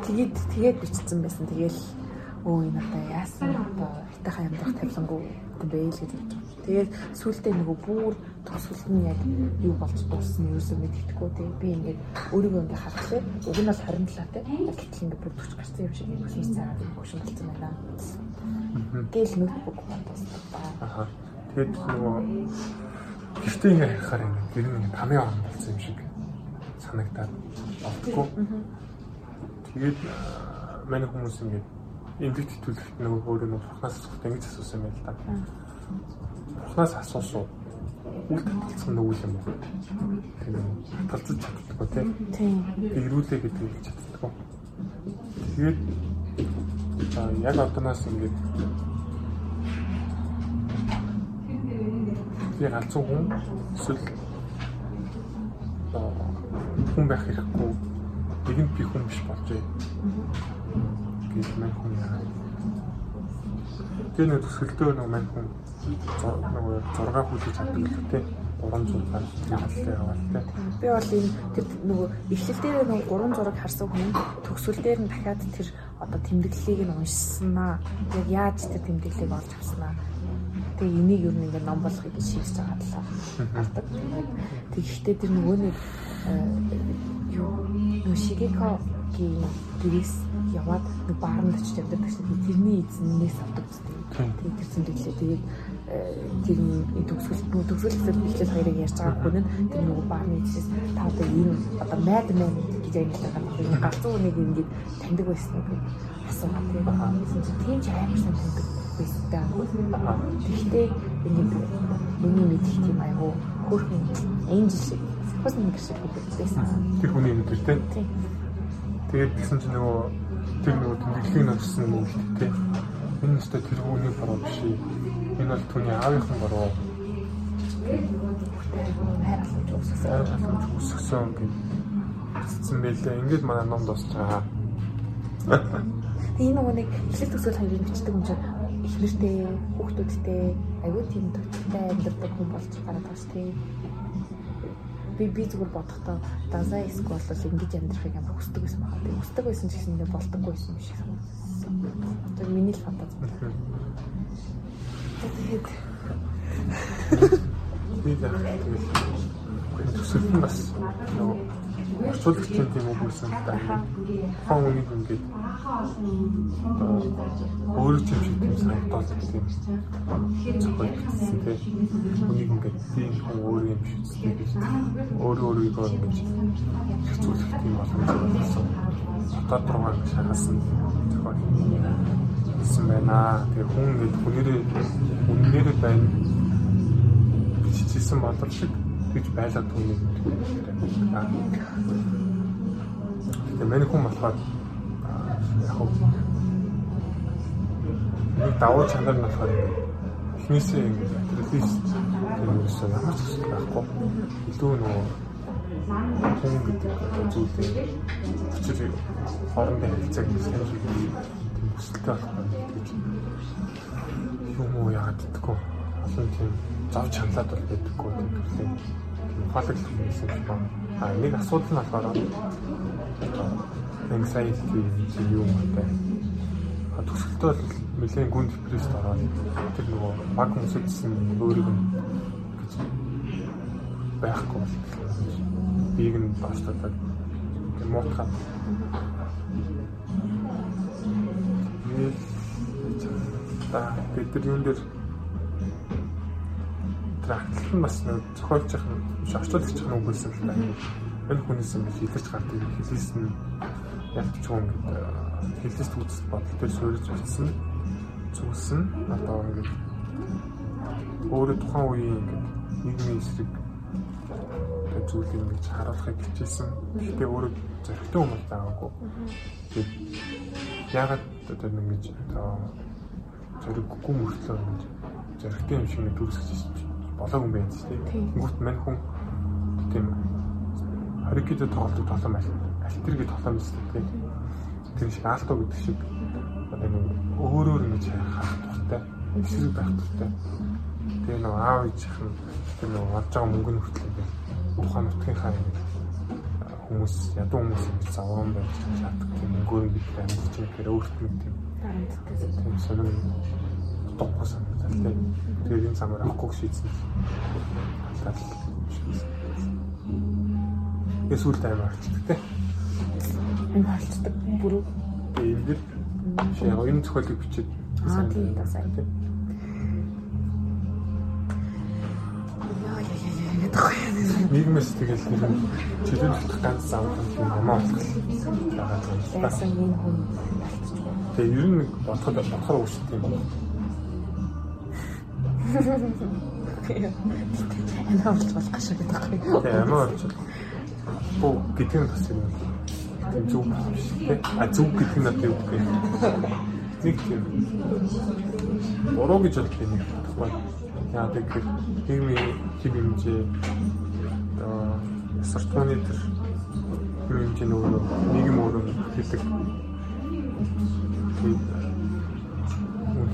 Тэгээд тэгээд бичсэн байсан. Тэгээл өө энэ одоо яасан одоо хитахан амьдрах тавилангүй гэдэг байл гэж бодож. Тэгээд сүултээ нөгөө бүр төгсөлт нь яг юу болж дууссан нь юусэн мэддэхгүй тий. Би ингээд өөрийгөө ингээд харахлаа. Уг нь бол 27 тий. Гэтэл ингээд бүр 40 гарсан юм шиг юм хийсэн болсон байна. Гэл ноутбук бодсон ба. Аха. Тэгээд нөгөө гэртээ ингээ харахаар ингээ гэр нь тамийн орн болсон юм шиг санагдаад болтгоо. Тэгээд манай хүмүүс ингээ эмгэгт төлөвт нөгөө өөрөө нөгөө бурхнаас асуухт ингэж асуусан байл та. Бурхнаас асуусан үл татгалцсан нөгөө юм уу? Тийм талцаж чаддаггүй тийм. Тийм. Ирүүлээ гэдгийг хэлж чаддаггүй. Тэгээд за яг одоноос ингээд би ганцхан хүн эсвэл хүн байх хэрэггүй нэгэн би хүн биш болж бай. гэж мань хүн яа. Тэр нэг төсөлтөө нэг мань хүн нэг 6 хүлээж чаддаг л үү те 300 ялтай яваал те. Би бол энэ тэр нөгөө эхлэл дээр нөгөө гурван зураг харсан хүн төгсгөл дээр нь дахиад тэр одоо тэмдэглэлийг нь уншсанаа. Яг яаж тэр тэмдэглэлийг олж авснаа. Тэгээ энийг юу нэг ном болгохыг шийдэж байгаа талаа. Гардаг. Тэгэхдээ тэр нөгөө нэг э, юу Шигекогийн гэрээс яваад нэг баарнд очиж явдаг гэсэн тэрний эзнээс авдаг үстэй. Тэгээ тэр тэмдэглэлээ тэгээд тэр төгсгөл төгсгөл бичлэл хоёрыг ярьж байгаа хүн нь тэр нөгөө баарны эцэс та одоо энэ одоо майд мэн гэж ангилдаг байгаа. Галзуу нэг ингэж таньдаг байсан гэж асуугаа тийм. Тийм ч амар сайн таньдаг байсан даа. Гэхдээ энэ миний мэдих тийм айгу хөөрхөн энжил шиг хөөс нэг шиг байсан. Тэр хүний юм дээр те. Тийм. Тэгээд тэгсэн чинь нөгөө тэр нөгөө тэмдэглэгийг нөтсөн юм уу те. Энэ өстө тэр хүний бороо биш. Энэ бол түүний аавынхан бороо. хайрлаж өссөн. Хайрлаж өсгсөн гэж хэлсэн байлээ. Ингээд манай ном байгаа. Тэгээ нөгөө нэг эхлэл төсөөл хоёрыг бичдэг юм чинь их нэртэй хүүхдүүдтэй аюу тийм төвчтэй амьдардаг хүн болж гараад байгаа шүү дээ. Би би зүгээр бодохдоо дазаа эск бол ингэж амьдрахыг амар хүсдэг байсан байгаа. Тэгээ хүсдэг байсан ч гэсэндээ болдоггүй байсан юм шиг санагдсан. Тэр миний л фантаз байна. Тэгээд Би төсөлт нь бас нөгөө орчуулагчийн тийм үг байсан л да. Хон үнийг ингээд өөрөө ч юм шиг тийм санагдал тийм бичсэн тийм үнийг ингээд тийм хүн өөрөө юм шиг үзлээ гэж өөрөө өөрийгөө ингэж хэцүүлэх тийм боломж болсон. Руугаа ингэж хагасан зохиол хэлсэн байна. Тэгээ хүн ингээд хүнээрээ үннээрээ байна бичсэн боловч гэж байлаад түүнийг мэдээ. Тэгээ миний хүн болохоор яг нэг давуу чанар нь болохоор эхнээсээ ингэж атлетист гэмээрсэн ямар ч зүйл байхгүй. Илүү нөгөө хүн гэдэг зүйлээ харилцааг нь сайн шиг тийм хүсэлтэй болохоор гэж юм уу яагаад гэдэггүй. Олон тийм зав чаналаад бол байдаггүй тийм хийсэн юм байна. А нэг асуудал нь болохоор anxiety гэдэг юм байна. Төгсөлтөө бол нэлээд гүн депресд ороод тэр нөгөө баг хүмүүссэн өөрийг нь гэж байхгүй бийг нь баштаад тэр муутгаад та бид нар юун дээр тракталт нь бас нэг зохиолч ах биш орчуулагч ах нүгээс л та энэ хүнээс юм хэлж гардаг хэлээс нь ялч юм гэдэг хэлээс үүсэл бодол төр суурьж очсон зүйлс нь одоо ингээд өөрөө тухайн үеийн ингээд нийгмийн эсрэг зүйлийг ингэж харуулахыг хичээсэн. Гэхдээ өөрөө зөрөгтэй хүмүүс байгаагүй. Тэгээд ягаад одоо ингэж одоо зөрөггүй мөртлөө ингэж зөрөгтэй юм шиг төрөсөж болоогүй юм байна шүү дээ. Тэнгүүт мань хүн тийм хорикид тоглолтог тоглоом байл. Альтерги тоглоом шүү дээ. Тэр шиг аалто гэдэг шиг одоо нэг өөрөөр ингэж харах дуртай, эсрэг байх дуртай. Тэгээ нэг аав ээжийнх нь тэр нэг олж байгаа мөнгөний ингээд ухаан нутгийнхаа ингээд хүмүүс ядуу хүмүүс ингэж заван байж чаддаг тийм мөнгөөр бид амьд чинь тэр өөртөө тийм тийм сонир докко тийм тэр энэ замаар авахгүй шийдсэн. Эсвэл таймаар болчихдаг тийм. Энэ болцдог бүрүү. Энэ дэр яг энэ зохиолыг бичээд Аа тийм тасаа. нийгмээс тэгэл тэр чөлөөлөх ганц зам юм амаа болох байгаа юм. Яасан энэ хүн Тэгээ ер нь бодоход бодохоор үүсдэг юм байна. Амаа болж болох шиг гэдэг байхгүй. Тэгээ амаа болж боо гэдэг нь бас юм. Тийм зүг биш. А зүг гэдэг нь надад юу гэх юм. Нэг тийм. Бороо гэж боддог юм байна. Яа тэгэхээр нийгмийн хэв хэмжээ аа сартууны төр хэв хэмжээ нөгөө нийгэм өөрөө хэлдэг.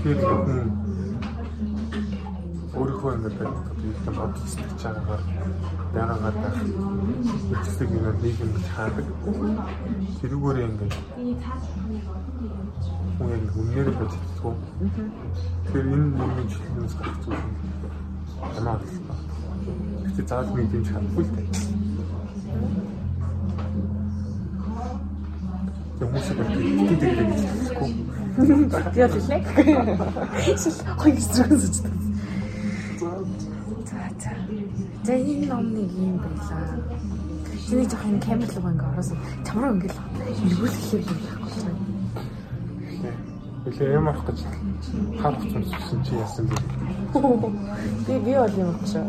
Тэгэхээр ингээд биелэн бодож сэтгэж байгаагаар байгаагаар байх эцэг юм нийгэм хаадаг. Тэрүүгээр ингээд яг үнээр байж чаддгүй. Тэгэхээр энэ нийгмийн чөлөөс гарах зүйл. Амаа байна. Гэхдээ заавал юм чадахгүй л дээ. Хүмүүс их итгэдэг гэж хэлэхгүй. Бол лээ. Шил хоёр зүрхэн зүждэг. За энэ номны юм байлаа. Чиний жоох юм камер руу ингээ ороосон. Чамраа ингээл эргүүлэхээр юм байхгүй. Үлээ юм авах гэж хар гэсэн чи яасан бэ? Би би бол юм шүү.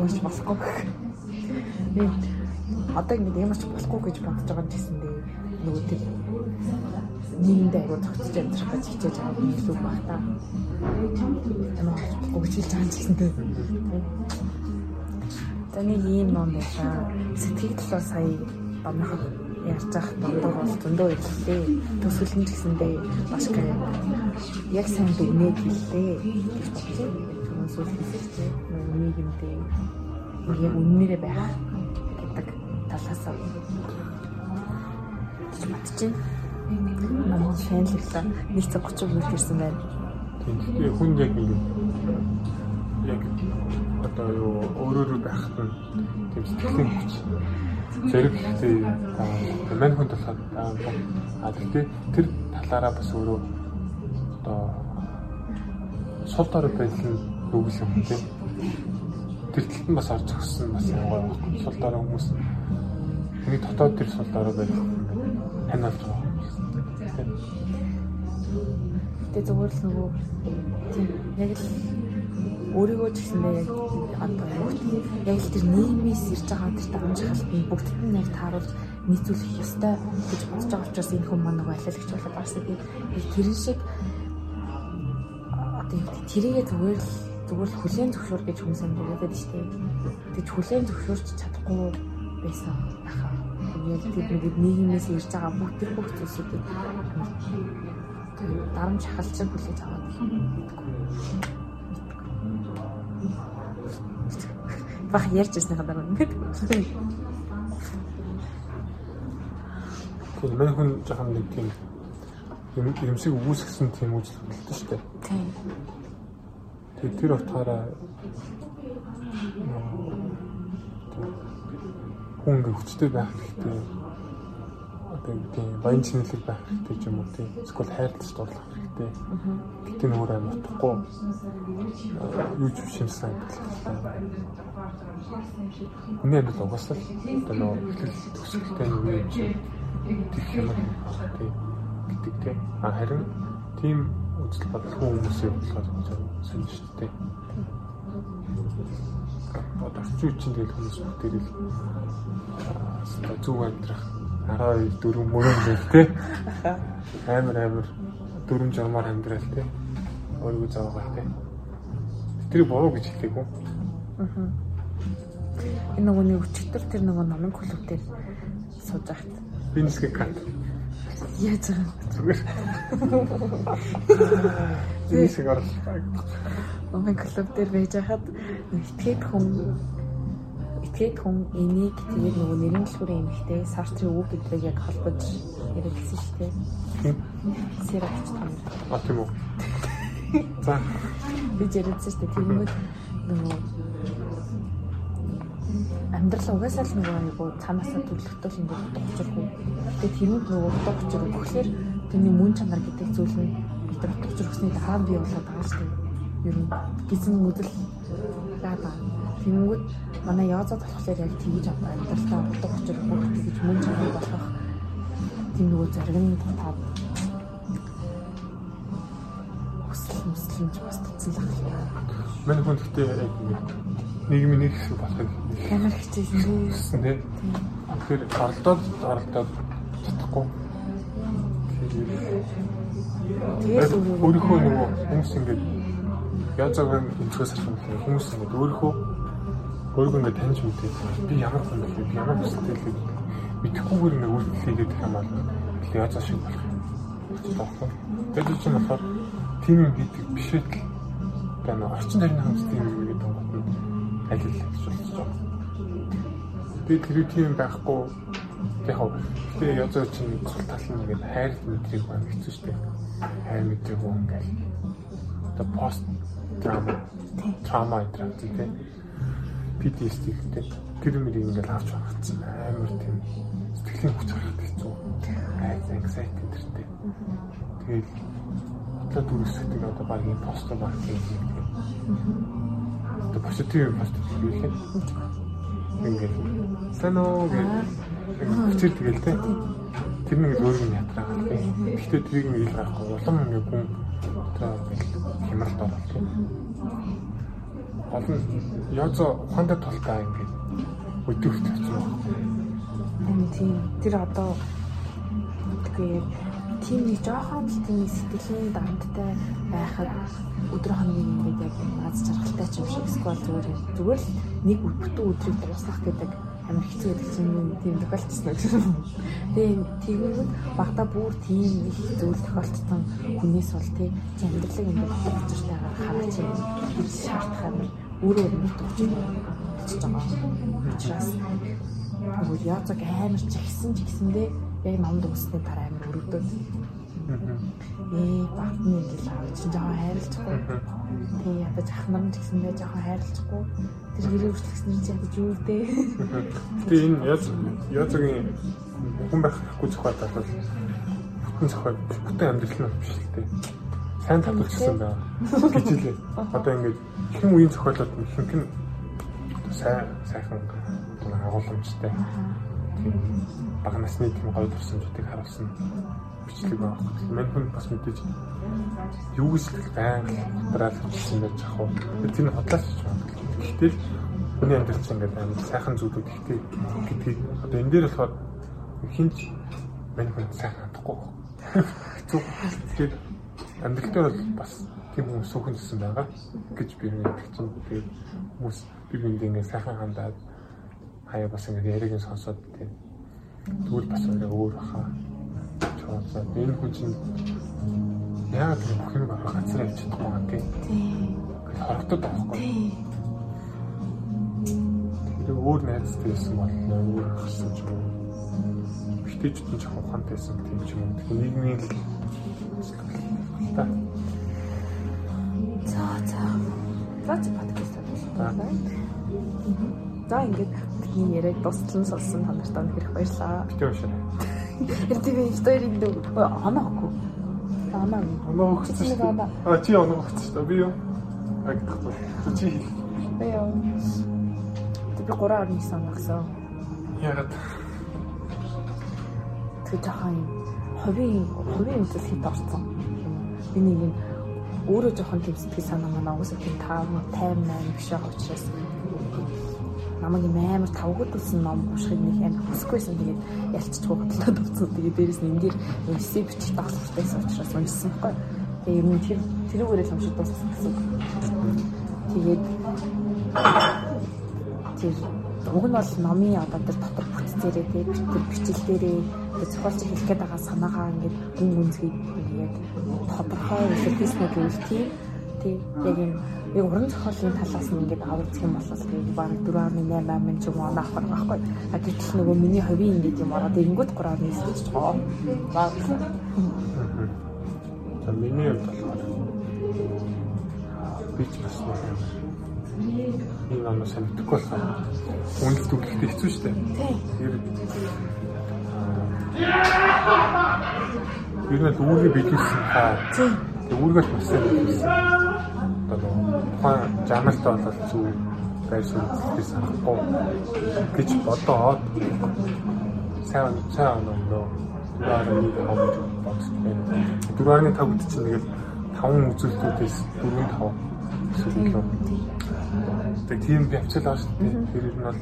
Юм ч болохгүй. Би одоо ингэ юм ч болохгүй гэж бодож байгаа юм гэсэн дээ. Нөгөө тэр нийгэмд айгуу зохицож амьдрах гэж хичээж байгаа юм илүү баг та. Ямар болохгүй гэж хэлж байгаа юм гэсэн дээ. Таны ийм ном байлаа. Сэтгэл талаа сая бамнах ярьж байгаа дундуур бол зөндөө ирлээ. Ч гэсэндээ маш гэх яг сайн дүгнээд хэллээ. Түүнээс үл хэлсэн нийгэмдээ яг үннээрээ байх гэдэг талаас нь бодчихно. Намайг шаналлаа нэг цаг 30 минут ирсэн байна. Тэгэхээр хүн яг ингэ яг одоо юу өөрөөрөө байх нь тийм сэтгэлийн хүч. Зэрэг хэвчээ мань хүн болохоор а тэгтээ тэр талаараа бас өөрөө одоо сул дор байдал нь үгэл юм тийм тэр талд нь бас орж өгсөн бас яваа сул дор хүмүүс хүний дотоод тэр сул дор байдал тань болж байгаа Гэтэ зүгээр л нөгөө яг л өөрийгөө ч гэсэндээ яг одоо яг л тэр нийгмээс ирж байгаа тэр дамжих халтанд бүгдд нь яг тааруулж нийцүүлэх ёстой гэж бодож байгаа учраас энэ хүмүүс маань нөгөө ахиалагч болоод бас тийм тэр шиг одоо тэрийгээ зүгээр л зүгээр л хүлэн зөвшөөр гэж хүмүүс болоод шүү дээ. Тэгж хүлэн зөвшөөрч чадахгүй байсан ахаа. Яг тэр нийгмээс ирж байгаа бүх тэр бүх зүйлсүүдийг дарамт шахалчиг хүлээж аваад бах ярьж ирснийхаа дараа ингээд Тэгээд манай хүн жоохон нэг тийм юм юмсыг өгүүлсэн тийм үйл хөдлөлттэй шүү дээ. Тийм. Тэгээд тэр утгаараа хүн ингээд хүчтэй байх хэрэгтэй. Одоо тийм баян чинэлэг байх хэрэгтэй юм уу тийм. Эсвэл хайрлаж дурлах хэрэгтэй. Гэтэ нөр аим утахгүй юу ч шимсэн амьдрал. Хүний амьдрал угаасаа одоо нөө эхлэл төсөлтэй юм юм чи тийх юм тийм гэдэг тийм. А харин тийм үзэл бодол хүмүүсийн бодлоход сонь шүү дээ. Одоо орчин үеийн тэгэл хүмүүс бүгдээрээ зүг амьдрах 12 4 мөрөн гэл те амар амар дөрөв жамаар амьдрал те. Өөрийгөө заагаа те. Тэр буруу гэж хэлээгүй. Аа. Энэ нөгөө нэг өчтөр тэр нөгөө номын клуб дээр сууж байхад. Бинсгэ кат. Яаж байгаа зүгээр. Бинсэг орлоо номын клуб дээр байж хахад итгэхэд хүн итгэхэд хүн энийг тэгээд нөгөө нэрийн дэлгүүрийн эмэгтэй Сартрын үг гэдгийг яг холбож яриад гисэн шүү дээ. Сэрагч том. А тийм үү. За Би яриадсан шүү дээ. Тэгмээд нөгөө амьдрал угаасаа л нөгөө айгу цаанаасаа төлөвлөлтөө шингээд утгачрахгүй. Тэгээд тэрүүд нөгөө утгачр өгөхлөөр тэрний мөн чанар гэдэг зүйл нь бид нар утгачр өгсөний дараа бий болоод байгаа шүү дээ. Ер нь гизэн мөдөл яа Тэнгүүд манай яазад болохоор яг тэгж амьдралдаа утгачр өгөх тэгж мөн чанар болох тийм нөгөө зарим нь тав мүслэмж бас татсан л байна. Манай хүн гэхдээ яг ингэ нийгмийн нэг хэсэг болохыг Амар хичээсэн тийм. Тэгэхээр оролдоод оролдоод чадахгүй. Тэгээд өөрийнхөө нөгөө хүмүүс ингээд язаагаар өнцгөөс харсан гэх хүмүүс ингээд өөрийнхөө өөрийгөө ингээд таньж мэдээ. Би ямар хүн бэ? Би ямар хүсэлтэй л мэдэхгүйгээр ингээд үйлдэлээ гэх юм аа. Би язаа шиг болох юм. Тэгэхгүй. Тэгээд чинь болохоор тийм юм хийдэг биш. Тэгээд нөгөө орчин тойрны хамт тийм юм гэдэг юм байна. Аль аль гэж болж байгаа. Би тэр тийм байхгүй яг хав тэгээ язаа чинь цул тал нь ингээд хайр мэдрийг байна хэвчээ шүү дээ. Хайр мэдрийг ингээд одоо пост драма трама гэдэг тийм PTSD гэдэг тэр мөрийг ингээд авч байгацсан амар тийм сэтгэлийн хүч харахад хэцүү. Айз anxiety тэртэй. Тэгээд одоо дүрсгдэг одоо баг юм постэр маркетинг гэдэг. Одоо позитив постэр хийх юм. Ингээд санаа гэх хүчээр тэгэл тэ. Тэр нэг өөр юм ятраа гэх. Гэхдээ тэрийг нэг ил гарахгүй улам нэг хүн одоо хямралд орох тийм олон язо ухаантай толтой ингээд өдөрт очсон. Тийм тэр одоо тэгээ тийм нэг жоохон л тийм сэтгэлийн дамттай байхад өдөр хоногийн ингээд яг аз жаргалтай ч юм шиг эсвэл зүгээр зүгээр л нэг бүтэн өдрийг дуусгах гэдэг амар хэцүү гэдэг чинь тийм тохиолдсон гэсэн. Тэгээ тэгвэл багада бүр тийм их зүйл тохиолдсон хүнээс бол тий амьдралыг ингээд учиртайгаар хараач юм шаардах амар өөрөө өөртөө төгсөж байгаа. Учираас нөгөө яцаг амар чигсэн чигсэндээ яг намд уусны дараа амар өргөдөөд ээ багтны ингээл авч жоохон хайрлахгүй. Тэгээ ядаж ах нар ч гэсэндээ жоохон хайрлахгүй. Тэр хэрэг үргэлжлэхсэн чинь ядаж юу дээ. Тэгээ энэ яз язгийн хүн байх хэрэггүй зохиолтой бол бүтэн зохиол бүтэн амьдрал нь биш л дээ. Сайн татгалцсан байна гэж хэлээ. Одоо ингээд хэн үеийн зохиолоод ихэнх нь сайн сайхан агуулмжтай. Тийм бага насны тийм гоё төрсөмжүүдийг харуулсан бичлэг байна. Мань хүн бас мэдээж юу гэж л байнга дотраад хэлсэн байж ах уу. Тэр нь хотлаач ч байна. Гэхдээ хүний амьдрал чинь ингээд амар сайхан зүйлүүд ихтэй гэдгийг одоо энэ дээр болохоор хинч мань хүн сайхан хандахгүй. Зүг. Тэгэхээр амьдрал дээр бол бас тийм хүмүүс сүүхэн гэсэн байгаа гэж би чинь. Тэгээд хүмүүс би биндээ ингээд сайхан хандаад хаяа бас ингээд яриг нь сонсоод тийм тэгвэл бас өөрөө өөр баха чоолоо. Энэ хүн чинь яагаад тэр бүх юм авах газар явж чадахгүй юм тийм. Тийм. Хорогдод байхгүй. Тэр өөр найзтай байсан бол өөр гарсан ч юм уу. эмэгтэйчүүд нь жоохон ухаантайсэн тийм ч юм уу. Нийгмийн л та. За за. За подкаст байна. За ингээд бидний яриаг дуслан сонссон та нартай их баярлалаа. Битээ уушаа. Эрдэв историйн дүү оноо хөө. Оноо. Оноо өгсөн. А чи оноо өгсөн шүү дээ. Би юу? Агтахгүй. Чи Би юу? Би 3.9 он агсан. ягаад Тэг жоохон хувийн хувийн хэд орсон. Би нэг юм өөрөө жоохон тийм сэтгэл санаа манай угсаа тийм 5 58 биш байгаа учраас намайг юм амар тавгуулсан ном уншихыг нэг амар хүсэхгүйсэн тэгээд ялцчихгүй бодлоо тавцсан. Тэгээд дээрэс нь энэ дээр эссе бичих дагсалтайсан учраас уншсан байхгүй. Тэгээд ер нь тэр тэрүүгээрээ л уншиж дууссан гэсэн. Тэгээд тэр уг нь бол номын одоо тэр дотор бүтцээрээ тэр бичил дээрээ зохиолч хэлэх гээд байгаа санаагаа ингээд гүн гүнзгий ингээд тодорхой илэрхийлснэ гэвэл тий тий яг юм яг уран зохиолын талаас нь ингээд авалцах юм бол тэгээд баг 4.8 мэн ч юм уу авах байхгүй. А гэтэл нөгөө миний ховийн ингээд юм ороод ирэнгүүт 3.9 гэж байгаа. Баг. За миний хувьд болохоор би ч бас юм. Энэ оноо санагдахгүй болсон. Үнэлт үгэлтэй хэцүү шүү дээ. Тэр Юу нэг үүргээ биелүүлсэн та. Тий. Тэг үүргээ бас сайн биелүүлсэн. Нөгөө тухайн жанртай болоод зүг байр суурь санахгүй гэж бодоод сайн сайн оноо дөрөвний тав бодож байна. Дөрөвний тав гэдэг чинь тэгэл таван үзүүлэлтүүдээс дөрвөн тав гэсэн үг. Тэгээ тийм би авчаал байгаа шүү дээ. Тэр нь бол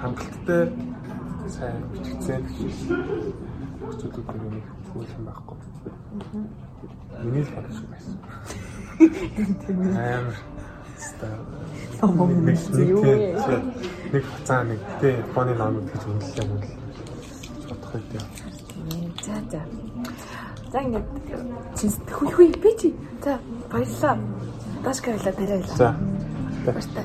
хангалттай сайн бичигдсэн гэж хүчтэй нэг хөлн байхгүй. Миний л бодож байсан. Амар Том нэг юу вэ? нэг хуцаа нэг тэ Японы номууд гэж үнэлээ юм л бодох үед. За за. За ингээд чин хүй хүй би чи. За баярлаа. Дашка байлаа тарай. За. Баярлалаа.